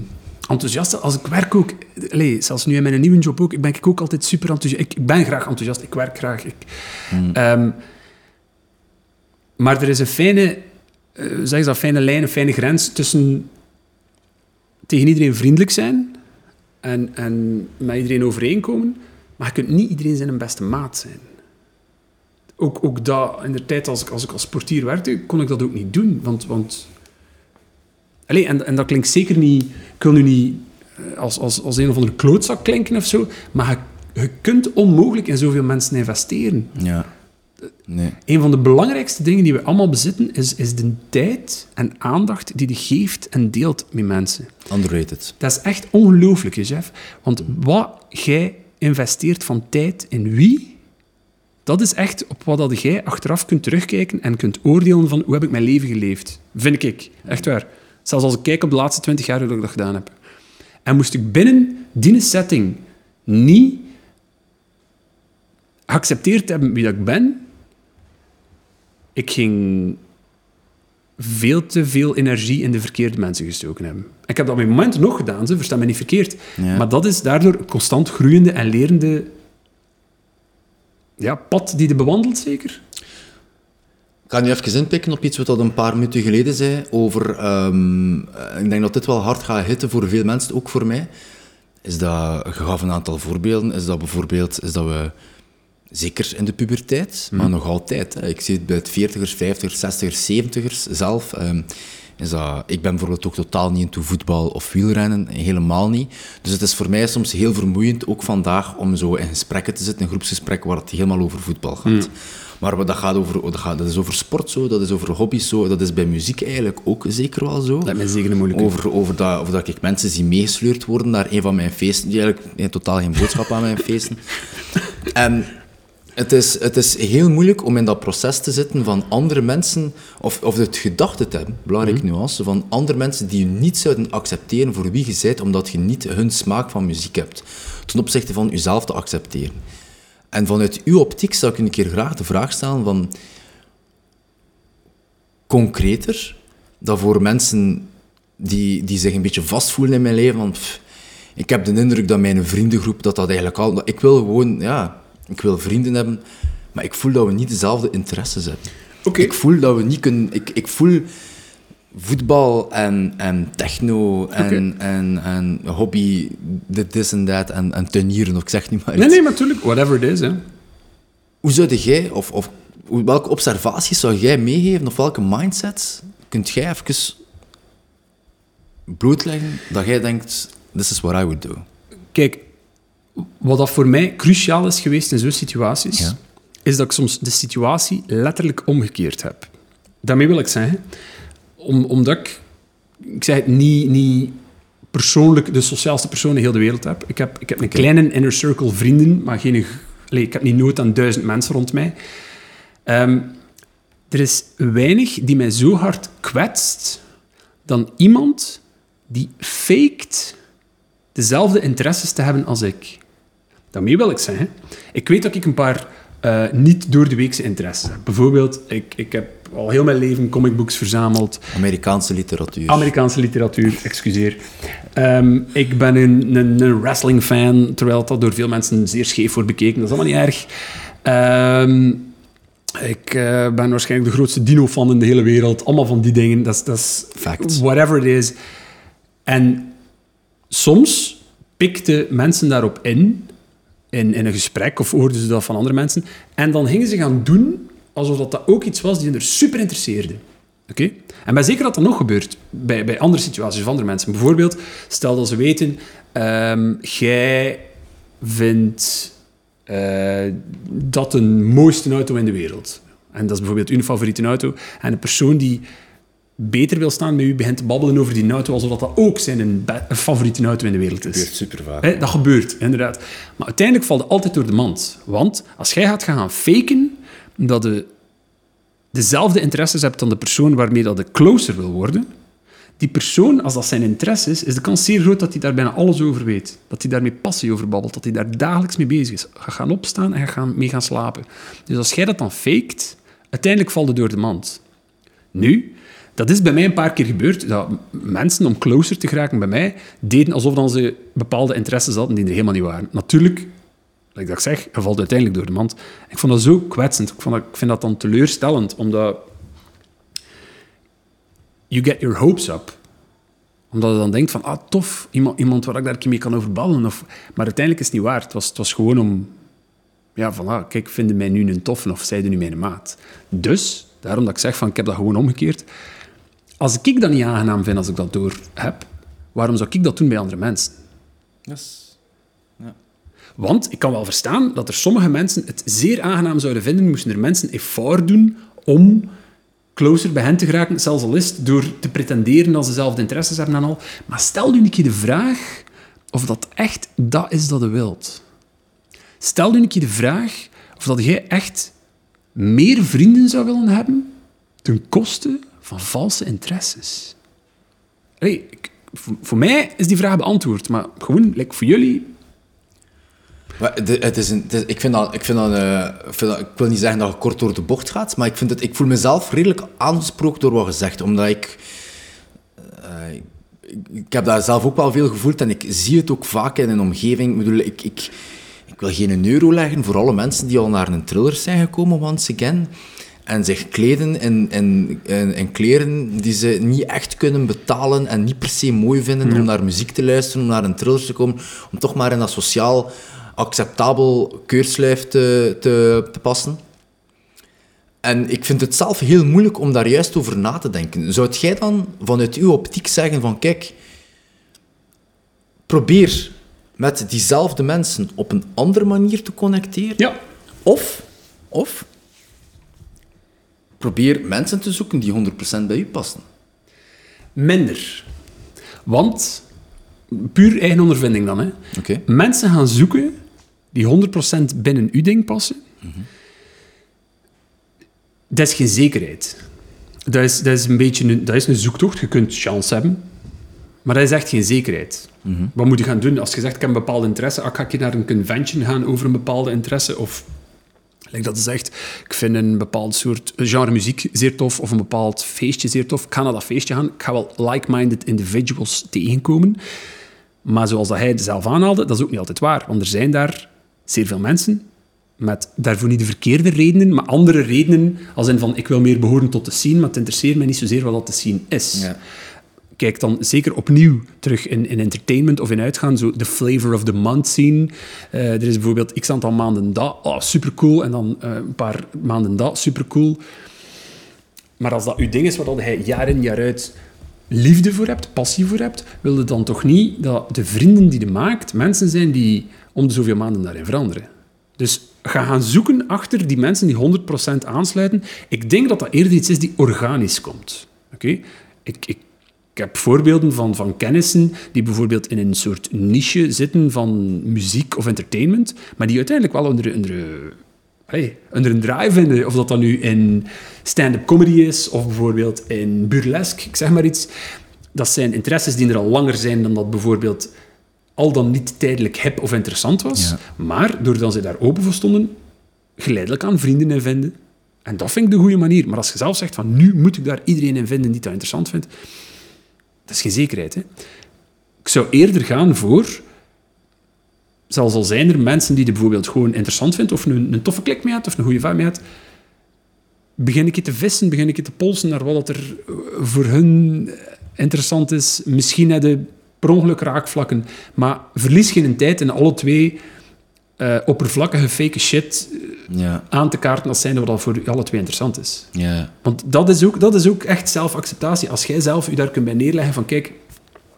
enthousiast. Als ik werk ook... Allee, zelfs nu in mijn nieuwe job ook, ben ik ook altijd super enthousiast. Ik, ik ben graag enthousiast. Ik werk graag. Ik, Ehm, maar er is een fijne... eh, zeg eens dat, fijne lijn, een fijne grens tussen tegen iedereen vriendelijk zijn en, en met iedereen overeenkomen, maar je kunt niet iedereen zijn een beste maat zijn. Ook, ook dat, in de tijd als ik als, ik als portier werkte, kon ik dat ook niet doen, want, want Allee, en, en dat klinkt zeker niet... Ik wil nu niet eh, als, als, als een of andere klootzak klinken of zo, maar je, je kunt onmogelijk in zoveel mensen investeren. Ja. Nee. Een van de belangrijkste dingen die we allemaal bezitten, is, is de tijd en aandacht die je geeft en deelt met mensen. Underrated. Dat is echt ongelooflijk, Jeff. Want wat jij investeert van tijd in wie, dat is echt op wat dat jij achteraf kunt terugkijken en kunt oordelen van hoe heb ik mijn leven geleefd. Vind ik. Echt waar. Zelfs als ik kijk op de laatste twintig jaar hoe ik dat gedaan heb. En moest ik binnen die setting niet geaccepteerd hebben wie dat ik ben, ik ging veel te veel energie in de verkeerde mensen gestoken hebben. Ik heb dat op mijn moment nog gedaan, ze verstaan me niet verkeerd. Ja. Maar dat is daardoor een constant groeiende en lerende ja, pad die je bewandelt, zeker? Ik ga nu even inpikken op iets wat dat een paar minuten geleden zei over... ehm, eh, ik denk dat dit wel hard gaat hitten voor veel mensen, ook voor mij. Is dat, je gaf een aantal voorbeelden, is dat bijvoorbeeld is dat we... Zeker in de puberteit, maar nog altijd. Hè. Ik zie het bij het 40ers, 50ers, 60ers, 70ers zelf. ehm, is dat, ik ben bijvoorbeeld ook totaal niet into voetbal of wielrennen, helemaal niet. Dus het is voor mij soms heel vermoeiend, ook vandaag, om zo in gesprekken te zitten, in groepsgesprekken waar het helemaal over voetbal gaat. Maar wat dat gaat over, dat, gaat, dat is over sport zo, dat is over hobby's zo, dat is bij muziek eigenlijk ook zeker wel zo. Lijkt mij zeker een moeilijke. Over, over, dat, over dat ik mensen zie meegesleurd worden naar een van mijn feesten, die eigenlijk nee, totaal geen boodschap aan mijn feesten. En het is, het is heel moeilijk om in dat proces te zitten van andere mensen, of, of het gedachte te hebben, belangrijke nuance, van andere mensen die je niet zouden accepteren voor wie je bent, omdat je niet hun smaak van muziek hebt. Ten opzichte van jezelf te accepteren. En vanuit uw optiek zou ik een keer graag de vraag stellen van concreter, dat voor mensen die, die zich een beetje vastvoelen in mijn leven, van pff, ik heb de indruk dat mijn vriendengroep, dat dat eigenlijk al... Ik wil gewoon, ja, ik wil vrienden hebben, maar ik voel dat we niet dezelfde interesses hebben. Oké. Ik voel dat we niet kunnen... Ik, ik voel voetbal en, en techno en, en, en hobby, dit, en dat, en, en tuinieren, of ik zeg niet maar Nee, iets. nee, maar natuurlijk. Whatever it is, hè. Hoe zou jij, of, of welke observaties zou jij meegeven, of welke mindsets kunt jij even blootleggen, dat jij denkt, this is what I would do? Kijk, wat dat voor mij cruciaal is geweest in zo'n situaties, Ja. is dat ik soms de situatie letterlijk omgekeerd heb. Daarmee wil ik zeggen, om, omdat ik, ik zeg het niet, niet persoonlijk de sociaalste persoon in heel de wereld heb. Ik heb, ik heb een kleine inner circle vrienden, maar geen, allee, ik heb niet nood aan duizend mensen rond mij. Ehm, er is weinig die mij zo hard kwetst dan iemand die faked dezelfde interesses te hebben als ik. Daarmee wil ik zeggen, ik weet dat ik een paar eh, niet door de weekse interesses heb. Bijvoorbeeld, ik, ik heb al heel mijn leven comicbooks verzameld. Amerikaanse literatuur. Amerikaanse literatuur, excuseer. Ehm, ik ben een, een, een wrestling-fan, terwijl dat door veel mensen zeer scheef wordt bekeken. Dat is allemaal niet erg. Ehm, ik eh, ben waarschijnlijk de grootste dino-fan in de hele wereld. Allemaal van die dingen. Dat is- dat is... Facts. Whatever it is. En soms pikten mensen daarop in, in, in een gesprek, of hoorden ze dat van andere mensen. En dan gingen ze gaan doen alsof dat, dat ook iets was die hen er super interesseerde. Oké? En bij zeker dat dat nog gebeurt bij, bij andere situaties of andere mensen. Bijvoorbeeld, stel dat ze weten, ehm, jij vindt eh, dat de mooiste auto in de wereld. En dat is bijvoorbeeld uw favoriete auto. En een persoon die beter wil staan met u begint te babbelen over die auto, alsof dat, dat ook zijn favoriete auto in de wereld is. super vaak. Dat gebeurt, inderdaad. Maar uiteindelijk valt het altijd door de mand. Want als jij gaat gaan faken dat je dezelfde interesses hebt dan de persoon waarmee dat je closer wil worden, die persoon, als dat zijn interesse is, is de kans zeer groot dat hij daar bijna alles over weet. Dat hij daar met passie over babbelt, dat hij daar dagelijks mee bezig is. Ga gaan opstaan en ga mee gaan slapen. Dus als jij dat dan faked, uiteindelijk valt het door de mand. Nu, dat is bij mij een paar keer gebeurd, dat mensen, om closer te geraken bij mij, deden alsof dan ze bepaalde interesses hadden die er helemaal niet waren. Natuurlijk, like dat ik zeg, je valt uiteindelijk door de mand. Ik vond dat zo kwetsend. Ik, vond dat, ik vind dat dan teleurstellend, omdat... You get your hopes up. Omdat je dan denkt van, ah, tof, iemand, iemand waar ik daar mee kan over babbelen. Of, maar uiteindelijk is het niet waar. Het was, het was gewoon om... Ja, van, ah, kijk, vinden mij nu een toffe of zijde nu mijn maat. Dus, daarom dat ik zeg van, ik heb dat gewoon omgekeerd. Als ik dat niet aangenaam vind als ik dat door heb, waarom zou ik dat doen bij andere mensen? Yes. Want ik kan wel verstaan dat er sommige mensen het zeer aangenaam zouden vinden, moesten er mensen effort doen om closer bij hen te geraken, zelfs al is het door te pretenderen dat ze dezelfde interesses hebben en al. Maar stel nu een keer de vraag of dat echt dat is dat je wilt. Stel nu een keer de vraag of dat jij echt meer vrienden zou willen hebben ten koste van valse interesses. Ik- voor, voor mij is die vraag beantwoord, maar gewoon, like voor jullie, Maar de- het is een, het is- ik, vind dat, ik, vind dat, eh, ik vind dat- ik wil niet zeggen dat je kort door de bocht gaat, maar ik, vind het, ik voel mezelf redelijk aangesproken door wat je zegt. Omdat ik, eh, ik... Ik heb dat zelf ook wel veel gevoeld en ik zie het ook vaak in een omgeving. Ik bedoel, ik, ik, ik wil geen euro leggen voor alle mensen die al naar een thriller zijn gekomen, once again. En zich kleden in, in, in, in kleren die ze niet echt kunnen betalen en niet per se mooi vinden om naar muziek te luisteren, om naar een thriller te komen, om toch maar in dat sociaal acceptabel keurslijf te, te, te passen. En ik vind het zelf heel moeilijk om daar juist over na te denken. Zou jij dan vanuit uw optiek zeggen van kijk, probeer met diezelfde mensen op een andere manier te connecteren? ja, Of, of probeer mensen te zoeken die 100% bij u passen. minder. Want, puur eigen ondervinding dan, hè. Mensen gaan zoeken die 100% binnen uw ding passen. Dat is geen zekerheid. Dat is, dat is een beetje een, dat is een zoektocht. Je kunt chance hebben. Maar dat is echt geen zekerheid. Wat moet je gaan doen? Als je zegt, ik heb een bepaalde interesse, ah, ga ik naar een convention gaan over een bepaalde interesse? Of, dat je zegt, ik vind een bepaald soort genre muziek zeer tof, of een bepaald feestje zeer tof. Ik ga naar dat feestje gaan. Ik ga wel like-minded individuals tegenkomen. Maar zoals hij zelf aanhaalde, dat is ook niet altijd waar. Want er zijn daar zeer veel mensen met daarvoor niet de verkeerde redenen, maar andere redenen, als in van ik wil meer behoren tot de scene, maar het interesseert mij niet zozeer wat dat de scene is. Ja. Kijk dan zeker opnieuw terug in, in entertainment of in uitgaan, zo de flavor of the month scene. Eh, er is bijvoorbeeld x aantal maanden dat, oh, supercool, en dan eh, een paar maanden dat, supercool. Maar als dat uw ding is waar hij jaar in jaar uit liefde voor hebt, passie voor hebt, wil je dan toch niet dat de vrienden die je maakt mensen zijn die om de zoveel maanden daarin veranderen. Dus ga gaan zoeken achter die mensen die 100% aansluiten. Ik denk dat dat eerder iets is die organisch komt. Oké? Ik, ik, ik heb voorbeelden van, van kennissen die bijvoorbeeld in een soort niche zitten van muziek of entertainment, maar die uiteindelijk wel onder, onder, hey, onder een draai vinden. Of dat dan nu in stand-up comedy is, of bijvoorbeeld in burlesque, ik zeg maar iets. Dat zijn interesses die er al langer zijn dan dat bijvoorbeeld al dan niet tijdelijk hip of interessant was. Ja. Maar doordat ze daar open voor stonden, geleidelijk aan vrienden in vinden. En dat vind ik de goede manier. Maar als je zelf zegt van nu moet ik daar iedereen in vinden die dat interessant vindt, dat is geen zekerheid. Hè? Ik zou eerder gaan voor, zelfs al zijn er mensen die het bijvoorbeeld gewoon interessant vindt, of een, een toffe klik mee had, of een goede vibe mee had, begin ik te vissen, begin ik te polsen naar wat er eh, voor hun interessant is. Misschien hebben per ongeluk raakvlakken, maar verlies geen tijd in alle twee eh, oppervlakkige fake shit eh, Ja, aan te kaarten als zijnde wat al voor alle twee interessant is. ja. Want dat is ook, dat is ook echt zelfacceptatie. Als jij zelf je daar kunt bij neerleggen van kijk,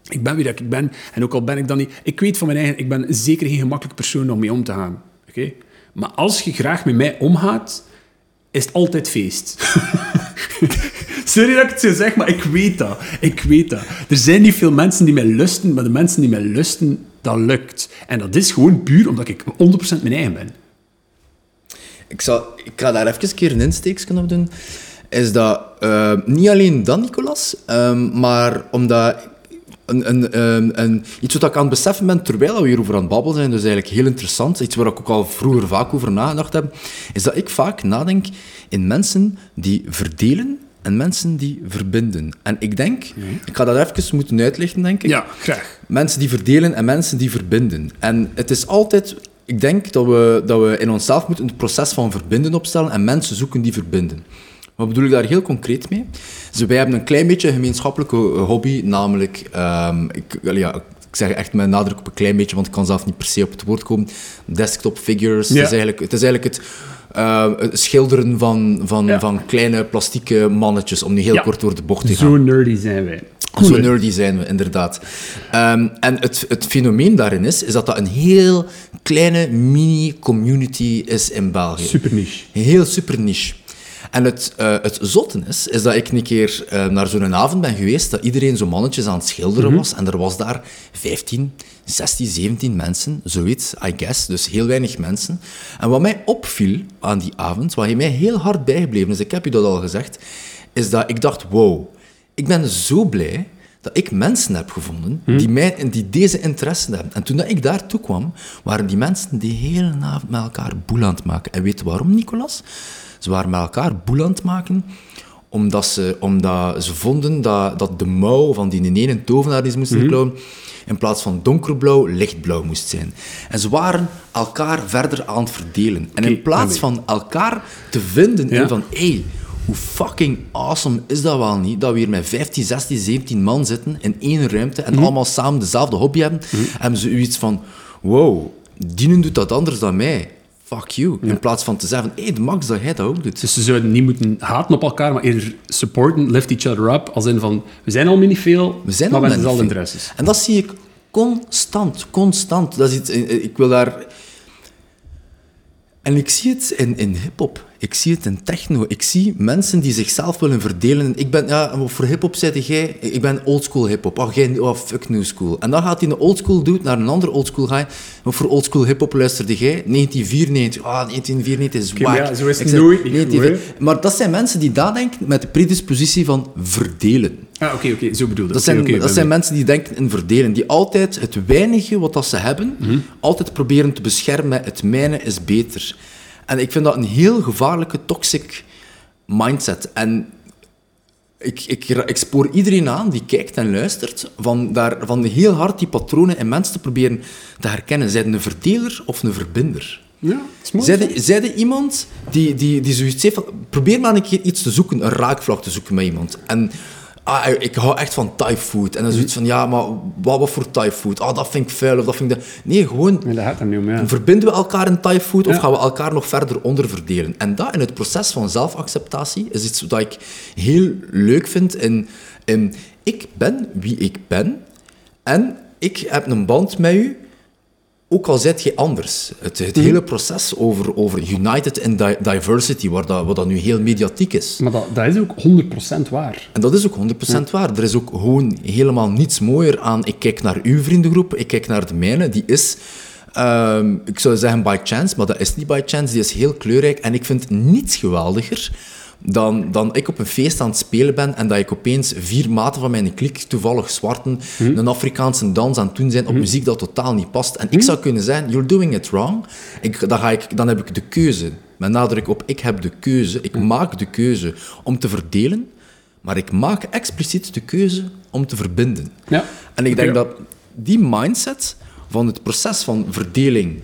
ik ben wie dat ik ben en ook al ben ik dan niet... Ik weet van mijn eigen, ik ben zeker geen gemakkelijk persoon om mee om te gaan. Oké? Maar als je graag met mij omgaat, is het altijd feest. Sorry dat ik het zo zeg, maar ik weet dat. Ik weet dat. Er zijn niet veel mensen die mij lusten, maar de mensen die mij lusten, dat lukt. En dat is gewoon puur omdat ik 100% mijn eigen ben. Ik, zal, ik ga daar even een keer een insteekje op doen. Is dat eh, niet alleen dan, Nicolas, ehm, maar omdat een, een, ehm, een, iets wat ik aan het beseffen ben terwijl we hierover aan het babbelen zijn, dus eigenlijk heel interessant, iets waar ik ook al vroeger vaak over nagedacht heb, is dat ik vaak nadenk in mensen die verdelen en mensen die verbinden. En ik denk, ik ga dat even moeten uitleggen, denk ik. Ja, graag. Mensen die verdelen en mensen die verbinden. En het is altijd... Ik denk dat we, dat we in onszelf moeten het proces van verbinden opstellen en mensen zoeken die verbinden. Wat bedoel ik daar heel concreet mee? Dus wij hebben een klein beetje een gemeenschappelijke eh, hobby, namelijk... ehm, ik, wel ja, ik zeg echt met nadruk op een klein beetje, want ik kan zelf niet per se op het woord komen. Desktop figures. Ja. Het, is eigenlijk, het is eigenlijk het eh, schilderen van, van, Ja. van kleine plastieke mannetjes, om nu heel Ja. kort door de bocht te gaan. Zo nerdy zijn wij. Zo Cool, nerdy zijn we, inderdaad. Ehm, en het, het fenomeen daarin is, is dat dat een heel kleine mini-community is in België. Super niche. Heel super niche. En het, eh het zotte is, is dat ik een keer eh, naar zo'n avond ben geweest dat iedereen zo mannetjes aan het schilderen Mhm. was. En er was daar 15, 16, 17 mensen, zoiets, I guess. Dus heel weinig mensen. En wat mij opviel aan die avond, wat mij heel hard bijgebleven is, ik heb u dat al gezegd, is dat ik dacht, wow, ik ben zo blij dat ik mensen heb gevonden die, mij, die deze interesse hebben. En toen dat ik daartoe kwam, waren die mensen die hele avond met elkaar boel aan het maken. En weet je waarom, Nicolas? Ze waren met elkaar boel aan het maken omdat ze, omdat ze vonden dat, dat de mouw van die ene tovenaar die ze moesten klauwen, in plaats van donkerblauw, lichtblauw moest zijn. En ze waren elkaar verder aan het verdelen. En in plaats van elkaar te vinden Ja. in van, hey, hoe fucking awesome is dat wel niet, dat we hier met 15, 16, 17 man zitten in één ruimte en allemaal samen dezelfde hobby hebben, hebben ze iets van, wow, dienen doet dat anders dan mij. Fuck you. In plaats van te zeggen, hé, hey, max dat jij dat ook doet. Dus ze zouden niet moeten haten op elkaar, maar eerder supporten, lift each other up. Als in van, we zijn al niet veel, We zijn maar al met dezelfde interesses. En dat zie ik constant, constant. Dat is iets, eh, ik wil daar... En ik zie het in, in hip-hop. Ik zie het in techno. Ik zie mensen die zichzelf willen verdelen. Ik ben, ja, voor hip-hop zei jij, ik ben oldschool hip-hop. Oh, jij, oh, fuck new school. En dan gaat hij een oldschool dude naar een andere oldschool guy. Voor oldschool hip-hop luisterde jij? 1994. Ah, 1994 is wack. maar ja, zo is het Ik nooit niet 1994. Maar dat zijn mensen die daar denken met de predispositie van verdelen. Ah, oké, oké, zo bedoelde Dat Oké, zijn, dat zijn mensen die denken in verdelen, die altijd het weinige wat dat ze hebben, Mhm. altijd proberen te beschermen met het mijne is beter. En ik vind dat een heel gevaarlijke, toxic mindset. En ik, ik, ik spoor iedereen aan die kijkt en luistert, van, daar, van heel hard die patronen in mensen te proberen te herkennen. Zijn een verdeler of een verbinder? Ja, zijde iemand die, die, die zoiets heeft van... Probeer maar een keer iets te zoeken, een raakvlak te zoeken met iemand. En ah, ik hou echt van Thai food. En dan zoiets van, ja, maar wat, wat voor Thai food? Ah, dat vind ik vuil, of dat vind ik... Dat... Nee, gewoon... Ja, dat gaat er niet om, ja. Verbinden we elkaar in Thai food of gaan we elkaar nog verder onderverdelen? En dat in het proces van zelfacceptatie is iets wat ik heel leuk vind. In, in ik ben wie ik ben en ik heb een band met u ook al zijt je anders. Het, het hele proces over, over United in di- Diversity, waar dat, wat dat nu heel mediatiek is. Maar dat, dat is ook 100% waar. En dat is ook 100% waar. Er is ook gewoon helemaal niets mooier aan. Ik kijk naar uw vriendengroep, ik kijk naar de mijne. Die is, ehm, ik zou zeggen by chance, maar dat is niet by chance. Die is heel kleurrijk. En ik vind niets geweldiger dan, dan ik op een feest aan het spelen ben en dat ik opeens vier maten van mijn klik, toevallig zwarten, een Afrikaanse dans aan het doen zijn op muziek dat totaal niet past. En ik zou kunnen zeggen, you're doing it wrong. Ik, dan, ga ik, dan heb ik de keuze. Met nadruk op, ik heb de keuze. Ik maak de keuze om te verdelen, maar ik maak expliciet de keuze om te verbinden. Ja. En ik denk Ja. dat die mindset van het proces van verdeling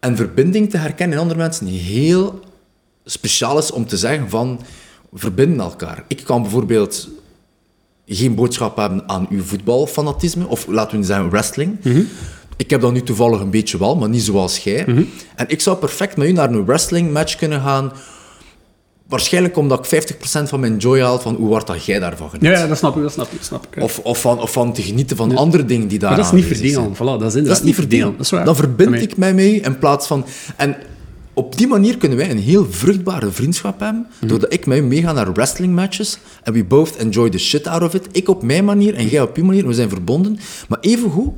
en verbinding te herkennen in andere mensen heel speciaal is om te zeggen van verbinden elkaar. Ik kan bijvoorbeeld geen boodschap hebben aan uw voetbalfanatisme, of laten we zeggen wrestling. Ik heb dat nu toevallig een beetje wel, maar niet zoals jij. En ik zou perfect met u naar een wrestling match kunnen gaan. Waarschijnlijk omdat ik 50% van mijn joy haal van hoe hard dat jij daarvan geniet. Ja, ja, dat snap ik, dat snap ik. Dat snap ik. Of, of, van, of van te genieten van andere dingen die daar maar dat is niet verdelen. Voilà, dat is Dat is niet verdelen. Dat is waar. Dan verbind ik mij mee in plaats van... En op die manier kunnen wij een heel vruchtbare vriendschap hebben, Mhm. doordat ik met u meega naar wrestling matches en we both enjoy the shit out of it. Ik op mijn manier en jij op je manier. We zijn verbonden. Maar evengoed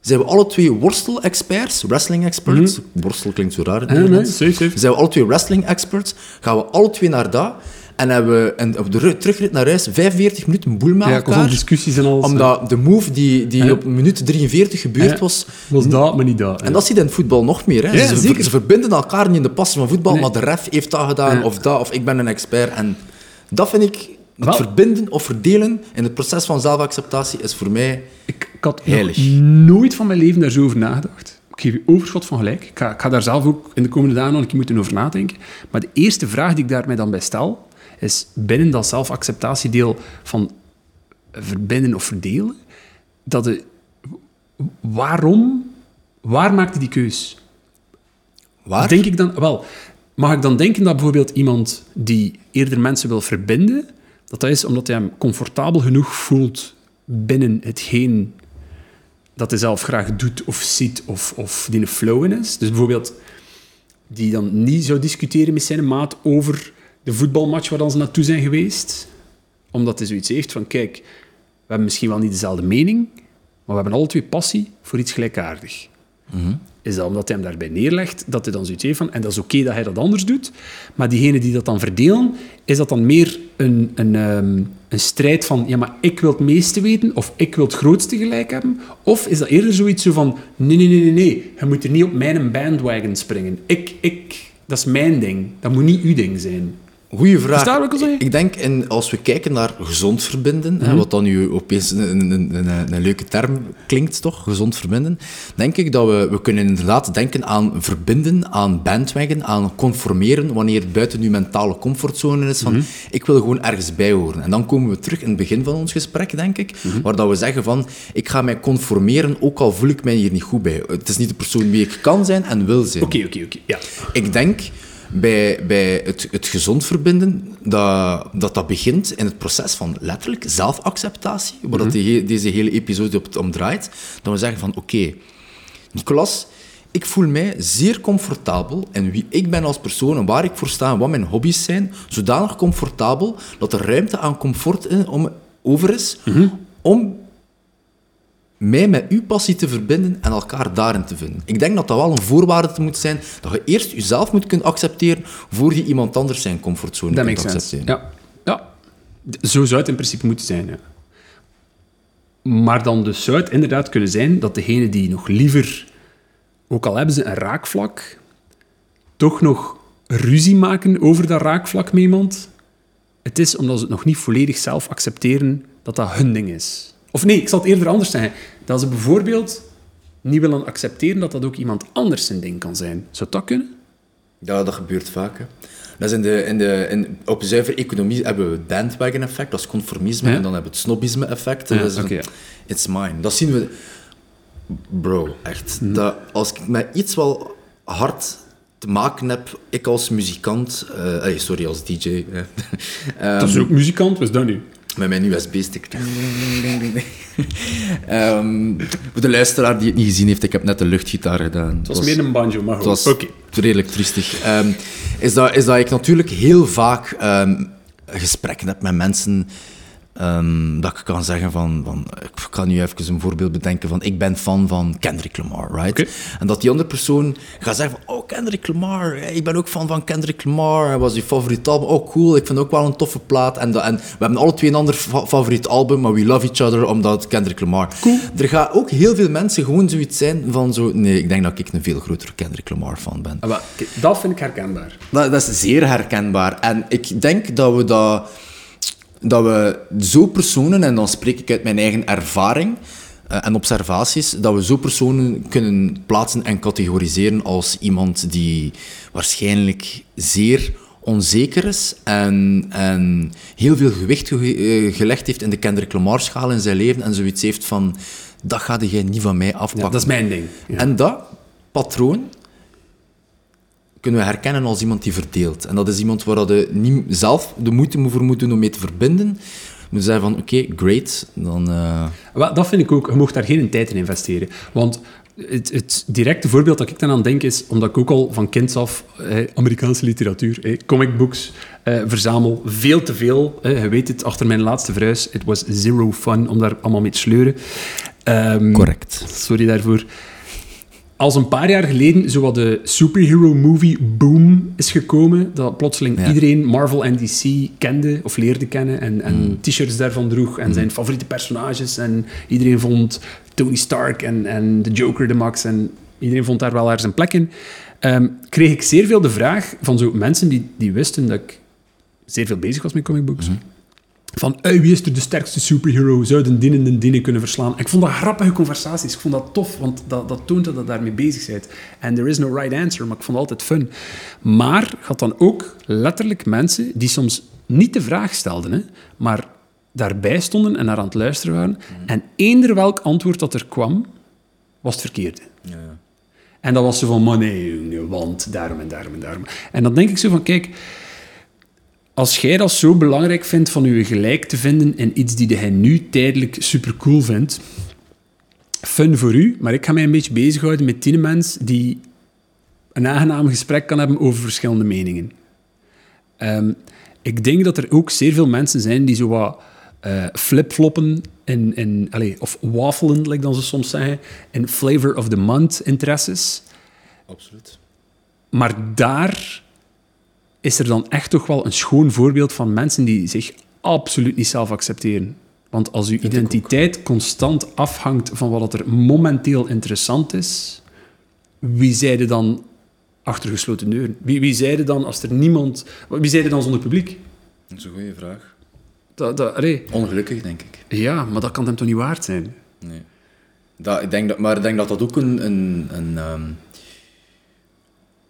zijn we alle twee worstel-experts, wrestling-experts. Worstel klinkt zo raar in Mhm. nee, safe, safe. Zijn we alle twee wrestling-experts, gaan we alle twee naar dat en hebben we en op de ru- terugrit naar huis 45 minuten boel met Ja, elkaar. discussies en alles. Omdat de move die, die op minuut 43 gebeurd was, was dat, maar niet dat. en dat zie je in het voetbal nog meer. Hè. Ja, ze, zeker. ze verbinden elkaar niet in de passie van voetbal, Nee. maar de ref heeft dat gedaan, of dat, of ik ben een expert. En dat vind ik, het Wel. verbinden of verdelen in het proces van zelfacceptatie is voor mij... Ik, ik had Heilig. nooit van mijn leven daar zo over nagedacht. Ik geef je overschot van gelijk. Ik ga, ik ga daar zelf ook in de komende dagen nog een keer moeten over nadenken. Maar de eerste vraag die ik daar mij dan bij stel, is binnen dat zelfacceptatiedeel van verbinden of verdelen, dat de, waarom, waar maakte die keus? Waar? Denk ik dan, wel, mag ik dan denken dat bijvoorbeeld iemand die eerder mensen wil verbinden, dat dat is omdat hij hem comfortabel genoeg voelt binnen hetgeen dat hij zelf graag doet of ziet of, of die een flow in is. Dus bijvoorbeeld die dan niet zou discussiëren met zijn maat over de voetbalmatch waar dan ze naartoe zijn geweest. Omdat hij zoiets heeft van, kijk, we hebben misschien wel niet dezelfde mening, maar we hebben alle twee passie voor iets gelijkaardig. Is dat omdat hij hem daarbij neerlegt, dat hij dan zoiets heeft van, en dat is oké dat hij dat anders doet, maar diegenen die dat dan verdelen, is dat dan meer een, een, ehm, een strijd van, ja, maar ik wil het meeste weten, of ik wil het grootste gelijk hebben, of is dat eerder zoiets zo van, nee, nee, nee, nee, nee, je moet er niet op mijn bandwagon springen. Ik, ik, dat is mijn ding. Dat moet niet uw ding zijn. Goeie vraag. Ik denk, in, als we kijken naar gezond verbinden, Mhm. hè, wat dan nu opeens een, een, een, een, een leuke term klinkt, toch? Gezond verbinden. Denk ik dat we, we kunnen inderdaad denken aan verbinden, aan bandwagon, aan conformeren, wanneer het buiten uw mentale comfortzone is, van Mhm. ik wil gewoon ergens bij horen. En dan komen we terug in het begin van ons gesprek, denk ik, Mhm. waar dat we zeggen van, ik ga mij conformeren, ook al voel ik mij hier niet goed bij. Het is niet de persoon wie ik kan zijn en wil zijn. Oké, oké, oké. Ja. Ik denk bij, bij het, het gezond verbinden dat, dat dat begint in het proces van letterlijk zelfacceptatie, waar dat die deze hele episode op, om draait. Dat we zeggen van oké, Nicolas, ik voel mij zeer comfortabel in wie ik ben als persoon en waar ik voor sta en wat mijn hobby's zijn, zodanig comfortabel dat er ruimte aan comfort in, om, over is om mij met uw passie te verbinden en elkaar daarin te vinden. Ik denk dat dat wel een voorwaarde moet zijn, dat je eerst jezelf moet kunnen accepteren, voor je iemand anders zijn comfortzone Dat kunt sense. accepteren. Ja. ja. Zo zou het in principe moeten zijn, ja. Maar dan dus zou het inderdaad kunnen zijn dat degene die nog liever, ook al hebben ze een raakvlak, toch nog ruzie maken over dat raakvlak met iemand. Het is omdat ze het nog niet volledig zelf accepteren dat dat hun ding is. Of nee, ik zal het eerder anders zeggen. Dat ze bijvoorbeeld niet willen accepteren dat dat ook iemand anders zijn ding kan zijn. Zou dat kunnen? Ja, dat gebeurt vaak. Hè. Dat is in de, in de, in, op zuiver economie hebben we het bandwagon-effect, dat is conformisme, Ja. en dan hebben we het snobisme-effect. Ja, dat is oké. It's mine. Dat zien we... Bro, echt. Dat, als ik met iets wel hard te maken heb, ik als muzikant... eh, sorry, als DJ. Ehm, Dat is ook muzikant, wat is dat nu? Met mijn USB-stick. Ehm, voor de luisteraar die het niet gezien heeft, ik heb net de luchtgitaar gedaan. Het was meer een banjo, maar het goed. was Oké. redelijk triestig. Ehm, is, dat, is dat ik natuurlijk heel vaak ehm, gesprekken heb met mensen ehm, dat ik kan zeggen van, van... Ik kan nu even een voorbeeld bedenken van... Ik ben fan van Kendrick Lamar, right? En dat die andere persoon gaat zeggen van... Oh, Kendrick Lamar. Ik ben ook fan van Kendrick Lamar. Hij was je favoriet album. Oh, cool. Ik vind het ook wel een toffe plaat. En, dat, en we hebben alle twee een ander fa- favoriet album, maar we love each other omdat Kendrick Lamar. Cool. Er gaan ook heel veel mensen gewoon zoiets zijn van zo... Nee, ik denk dat ik een veel grotere Kendrick Lamar fan ben. Ah, dat vind ik herkenbaar. Dat, dat is zeer herkenbaar. En ik denk dat we dat, dat we zo personen, en dan spreek ik uit mijn eigen ervaring eh, en observaties, dat we zo personen kunnen plaatsen en categoriseren als iemand die waarschijnlijk zeer onzeker is en, en heel veel gewicht ge- eh, gelegd heeft in de Kendrick Lamar-schaal in zijn leven en zoiets heeft van, dat ga jij niet van mij afpakken. Ja, dat is mijn ding. Ja. En dat patroon kunnen we herkennen als iemand die verdeelt. En dat is iemand waar je niet zelf de moeite voor moet doen om mee te verbinden. We zeggen van, oké, great, dan... Wel, dat vind ik ook. Je mocht daar geen tijd in investeren. Want het, het directe voorbeeld dat ik dan aan denk is, omdat ik ook al van kinds af eh, Amerikaanse literatuur, eh, comicbooks, eh, verzamel veel te veel. Eh, je weet het, achter mijn laatste verhuis, het was zero fun om daar allemaal mee te sleuren. Ehm, Correct. Sorry daarvoor. Als een paar jaar geleden zo wat de superhero movie boom is gekomen, dat plotseling Ja. iedereen Marvel en DC kende of leerde kennen en, en t-shirts daarvan droeg en zijn favoriete personages en iedereen vond Tony Stark en, en de Joker de max en iedereen vond daar wel ergens een plek in, Ehm, kreeg ik zeer veel de vraag van zo mensen die, die wisten dat ik zeer veel bezig was met comicbooks. Van, "Ui, wie is er de sterkste superhero? Zou de dinnen de dinnen kunnen verslaan? Ik vond dat grappige conversaties. Ik vond dat tof, want dat, dat toont dat je daarmee bezig bent. En there is no right answer, maar ik vond het altijd fun. Maar had dan ook letterlijk mensen die soms niet de vraag stelden, hè, maar daarbij stonden en naar aan het luisteren waren. En eender welk antwoord dat er kwam, was het verkeerde. En dat was zo van, maar nee, want daarom en daarom en daarom. En dan denk ik zo van, kijk, als jij dat zo belangrijk vindt van je gelijk te vinden in iets die hij nu tijdelijk super cool vindt, fun voor u, maar ik ga mij een beetje bezighouden met tien mensen die een aangenaam gesprek kan hebben over verschillende meningen. Ehm, ik denk dat er ook zeer veel mensen zijn die zo wat uh, flipfloppen in, in, allez, of wafelen, like dan ze soms zeggen, in flavor of the month interesses. Absoluut. Maar daar is er dan echt toch wel een schoon voorbeeld van mensen die zich absoluut niet zelf accepteren. Want als uw identiteit constant afhangt van wat er momenteel interessant is, wie zeide dan achter gesloten deuren? Wie, wie zeide dan als er niemand... Wie zeide dan zonder publiek? Dat is een goede vraag. Dat, dat, allee. Ongelukkig, denk ik. Ja, maar dat kan hem toch niet waard zijn? Nee. Dat, ik denk dat, maar ik denk dat dat ook een, een, een, um,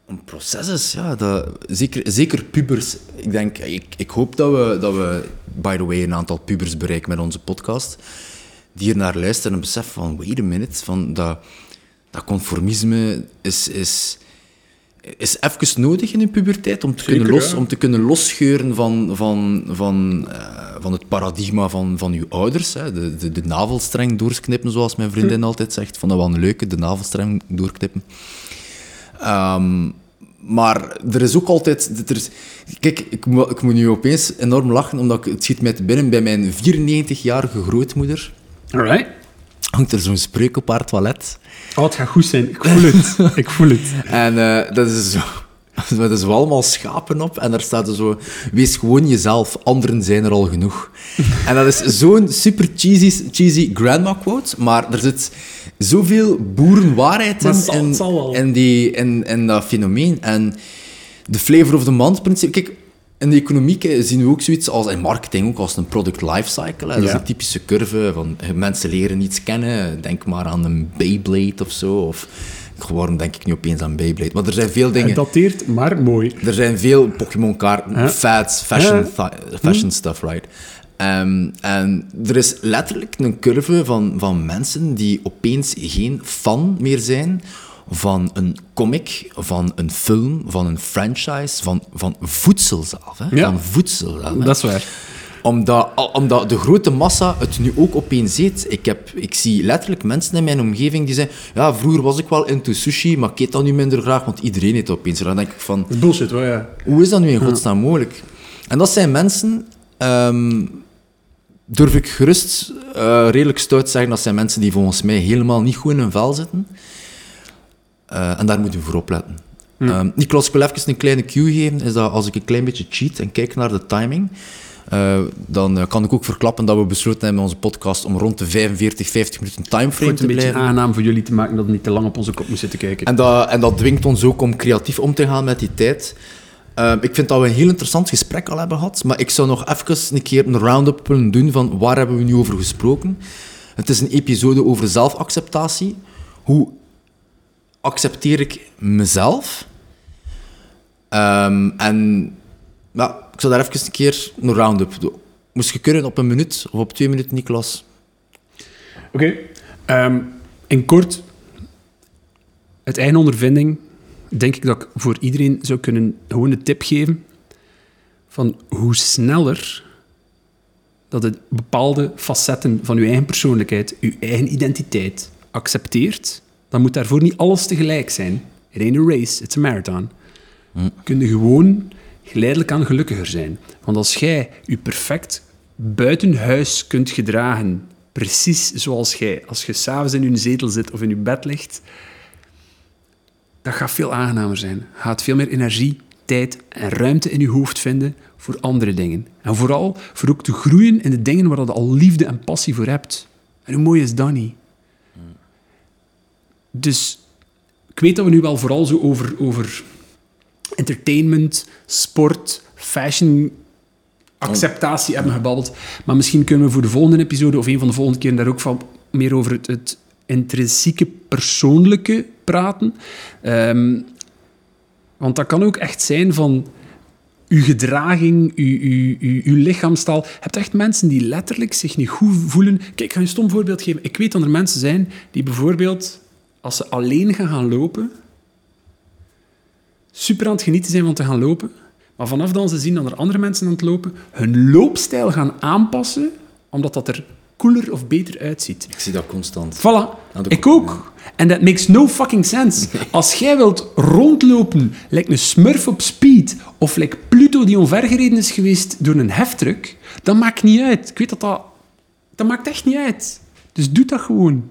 een proces is. Ja, dat, zeker, zeker pubers. Ik, denk, ik, ik hoop dat we, dat we, by the way, een aantal pubers bereiken met onze podcast. Die er naar luisteren en beseffen van, wait a minute, van dat, dat conformisme is... is is even nodig in een puberteit om te, kunnen, los, om te kunnen losscheuren van, van, van, uh, van het paradigma van, van uw ouders. Hè. De, de, de navelstreng doorknippen, zoals mijn vriendin altijd zegt. Van dat wel een leuke, de navelstreng doorknippen. Um, maar er is ook altijd... Er is, kijk, ik, ik moet nu opeens enorm lachen, omdat ik, het schiet mij te binnen bij mijn 94-jarige grootmoeder. Alright. Hangt er zo'n spreuk op haar toilet. Oh, het gaat goed zijn. Ik voel het. ik voel het. En uh, dat is zo... Met dus wel allemaal schapen op en daar staat er zo... Wees gewoon jezelf, anderen zijn er al genoeg. en dat is zo'n super cheesy, cheesy grandma quote, maar er zit zoveel boerenwaarheid in, zal, zal in, die, in, in dat fenomeen. En de flavor of the month principe... Kijk, in de economie zien we ook zoiets als in marketing, ook als een product lifecycle. Dat is een typische curve van mensen leren iets kennen. Denk maar aan een Beyblade of zo. Of waarom denk ik nu opeens aan Beyblade? Maar er zijn veel dingen... Het dateert, maar mooi. Er zijn veel Pokémon-kaarten, fads, fashion, fashion stuff, right? Um, en er is letterlijk een curve van, van mensen die opeens geen fan meer zijn van een comic, van een film, van een franchise, van, van voedsel zelf. Hè? Ja. Van voedsel zelf, hè? Dat is waar. Omdat, omdat de grote massa het nu ook opeens ziet. Ik, heb, ik zie letterlijk mensen in mijn omgeving die zeggen ja, vroeger was ik wel into sushi, maar ik eet dat nu minder graag, want iedereen eet opeens. Dan denk ik van... Bullshit, hoor, ja. Hoe is dat nu in godsnaam mogelijk? En dat zijn mensen... Um, durf ik gerust uh, redelijk stout zeggen, dat zijn mensen die volgens mij helemaal niet goed in hun vel zitten. Uh, en daar moeten we voor opletten. Hm. Um, Niklas, ik wil even een kleine cue geven. Is dat als ik een klein beetje cheat en kijk naar de timing, uh, dan kan ik ook verklappen dat we besloten hebben in onze podcast om rond de 45, 50 minuten timeframe te blijven. Het een beetje aangenaam voor jullie te maken dat we niet te lang op onze kop moeten zitten kijken. En dat, en dat dwingt ons ook om creatief om te gaan met die tijd. Uh, ik vind dat we een heel interessant gesprek al hebben gehad, maar ik zou nog even een keer een round-up willen doen van waar hebben we nu over gesproken. Het is een episode over zelfacceptatie. Hoe accepteer ik mezelf? Um, en ja, ik zou daar even een keer een round-up doen. Moest je kunnen op een minuut of op twee minuten, Niklas? Oké. Um, in kort, uit eigen ondervinding denk ik dat ik voor iedereen zou kunnen gewoon de tip geven van hoe sneller dat het bepaalde facetten van uw eigen persoonlijkheid, uw eigen identiteit accepteert, dan moet daarvoor niet alles tegelijk zijn. Het ain't a race, it's a marathon. Hm. Kun je gewoon geleidelijk aan gelukkiger zijn. Want als jij je perfect buiten huis kunt gedragen, precies zoals jij, als je s'avonds in je zetel zit of in je bed ligt, dat gaat veel aangenamer zijn. Gaat veel meer energie, tijd en ruimte in je hoofd vinden voor andere dingen. En vooral voor ook te groeien in de dingen waar je al liefde en passie voor hebt. En hoe mooi is dat niet? Dus ik weet dat we nu wel vooral zo over, over entertainment, sport, fashion, acceptatie hebben gebabbeld. Maar misschien kunnen we voor de volgende episode of een van de volgende keren daar ook van meer over het, het intrinsieke persoonlijke praten. Um, want dat kan ook echt zijn van uw gedraging, uw, uw, uw, lichaamstaal. Je hebt echt mensen die letterlijk zich niet goed voelen. Kijk, ik ga je een stom voorbeeld geven. Ik weet dat er mensen zijn die bijvoorbeeld als ze alleen gaan gaan lopen, super aan het genieten zijn van te gaan lopen, maar vanaf dan ze zien dat er andere mensen aan het lopen, hun loopstijl gaan aanpassen, omdat dat er cooler of beter uitziet. Ik zie dat constant. Voilà, ik ook. En that makes no fucking sense. Als jij wilt rondlopen, lijkt een smurf op speed, of lijkt Pluto die onvergereden is geweest door een heftruck, dat maakt niet uit. Ik weet dat dat... Dat maakt echt niet uit. Dus doe dat gewoon.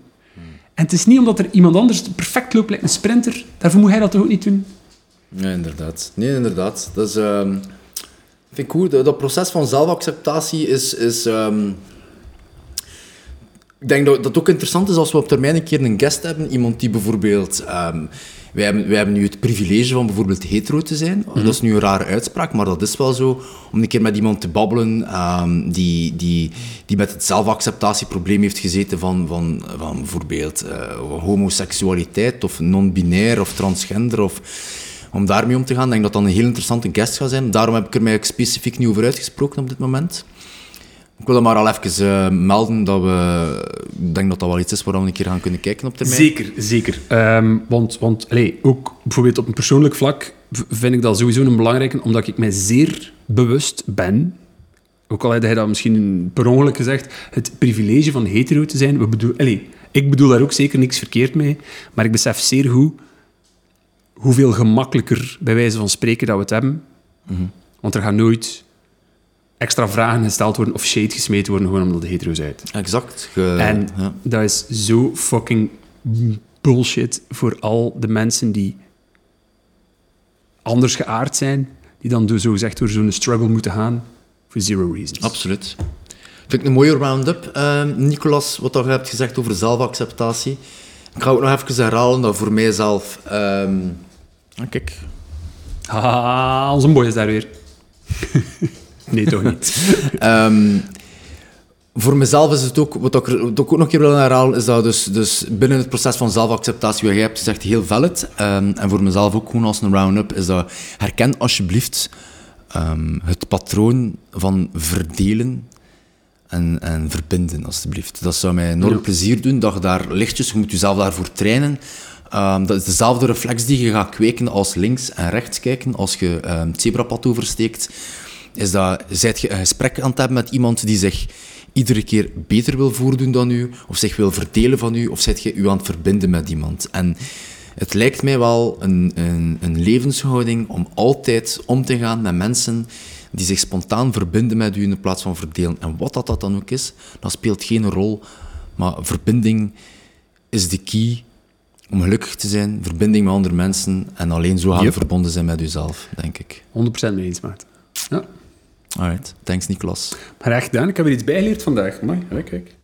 En het is niet omdat er iemand anders perfect loopt, lijkt een sprinter, daarvoor moet hij dat toch ook niet doen? Ja, inderdaad. Nee, inderdaad. Dat is... ehm, vind ik goed. Dat, dat proces van zelfacceptatie is... is ehm, ik denk dat dat het ook interessant is als we op termijn een keer een guest hebben. Iemand die bijvoorbeeld... ehm, wij, hebben, wij hebben nu het privilege van bijvoorbeeld hetero te zijn. Dat is nu een rare uitspraak, maar dat is wel zo. Om een keer met iemand te babbelen ehm, die, die, die met het zelfacceptatieprobleem heeft gezeten van, van, van bijvoorbeeld eh, homoseksualiteit of non-binair of transgender of om daarmee om te gaan. Ik denk dat dat een heel interessante guest gaat zijn. Daarom heb ik er mij specifiek niet over uitgesproken op dit moment. Ik wil maar al even eh, melden dat we... Ik denk dat dat wel iets is waar we een keer gaan kunnen kijken op termijn. Zeker, zeker. Ehm, want want allee, ook bijvoorbeeld op een persoonlijk vlak vind ik dat sowieso een belangrijke, omdat ik mij zeer bewust ben, ook al had hij dat misschien per ongeluk gezegd, het privilege van hetero te zijn. We bedoel, allee, ik bedoel daar ook zeker niks verkeerd mee, maar ik besef zeer goed hoeveel gemakkelijker, bij wijze van spreken, dat we het hebben. Want er gaan nooit extra vragen gesteld worden of shade gesmeten worden gewoon omdat de hetero zijn. Exact. Ge- En ja. dat is zo fucking bullshit voor al de mensen die anders geaard zijn, die dan dus zo gezegd door zo'n struggle moeten gaan, for zero reasons. Absoluut. Vind ik een mooie round-up, eh, Nicolas, wat je hebt gezegd over zelfacceptatie. Ik ga ook nog even herhalen dat voor mijzelf... ehm, ah, kijk, Haha, onze boy is daar weer. nee, toch niet. Ehm, voor mezelf is het ook, wat ik, wat ik ook nog een keer wil herhalen, is dat dus, dus binnen het proces van zelfacceptatie, wat jij hebt gezegd, heel valid. Ehm, en voor mezelf ook gewoon als een round-up, is dat herken alsjeblieft ehm, het patroon van verdelen en, en verbinden, alsjeblieft. Dat zou mij enorm Ja. plezier doen, dat je daar lichtjes, je moet jezelf daarvoor trainen. Dat is dezelfde reflex die je gaat kweken als links en rechts kijken, als je ehm, het zebrapad oversteekt is dat, zijt je een gesprek aan het hebben met iemand die zich iedere keer beter wil voordoen dan u, of zich wil verdelen van u, of zijt je u aan het verbinden met iemand. En het lijkt mij wel een, een, een levenshouding om altijd om te gaan met mensen die zich spontaan verbinden met u in plaats van verdelen. En wat dat, dat dan ook is, dat speelt geen rol, maar verbinding is de key om gelukkig te zijn, verbinding met andere mensen, en alleen zo gaan Yep. verbonden zijn met uzelf, denk ik. 100% mee eens, Maarten. Ja, Alright, thanks Nicolas. maar echt gedaan. Ik heb er iets bijgeleerd vandaag. Mooi, kijk.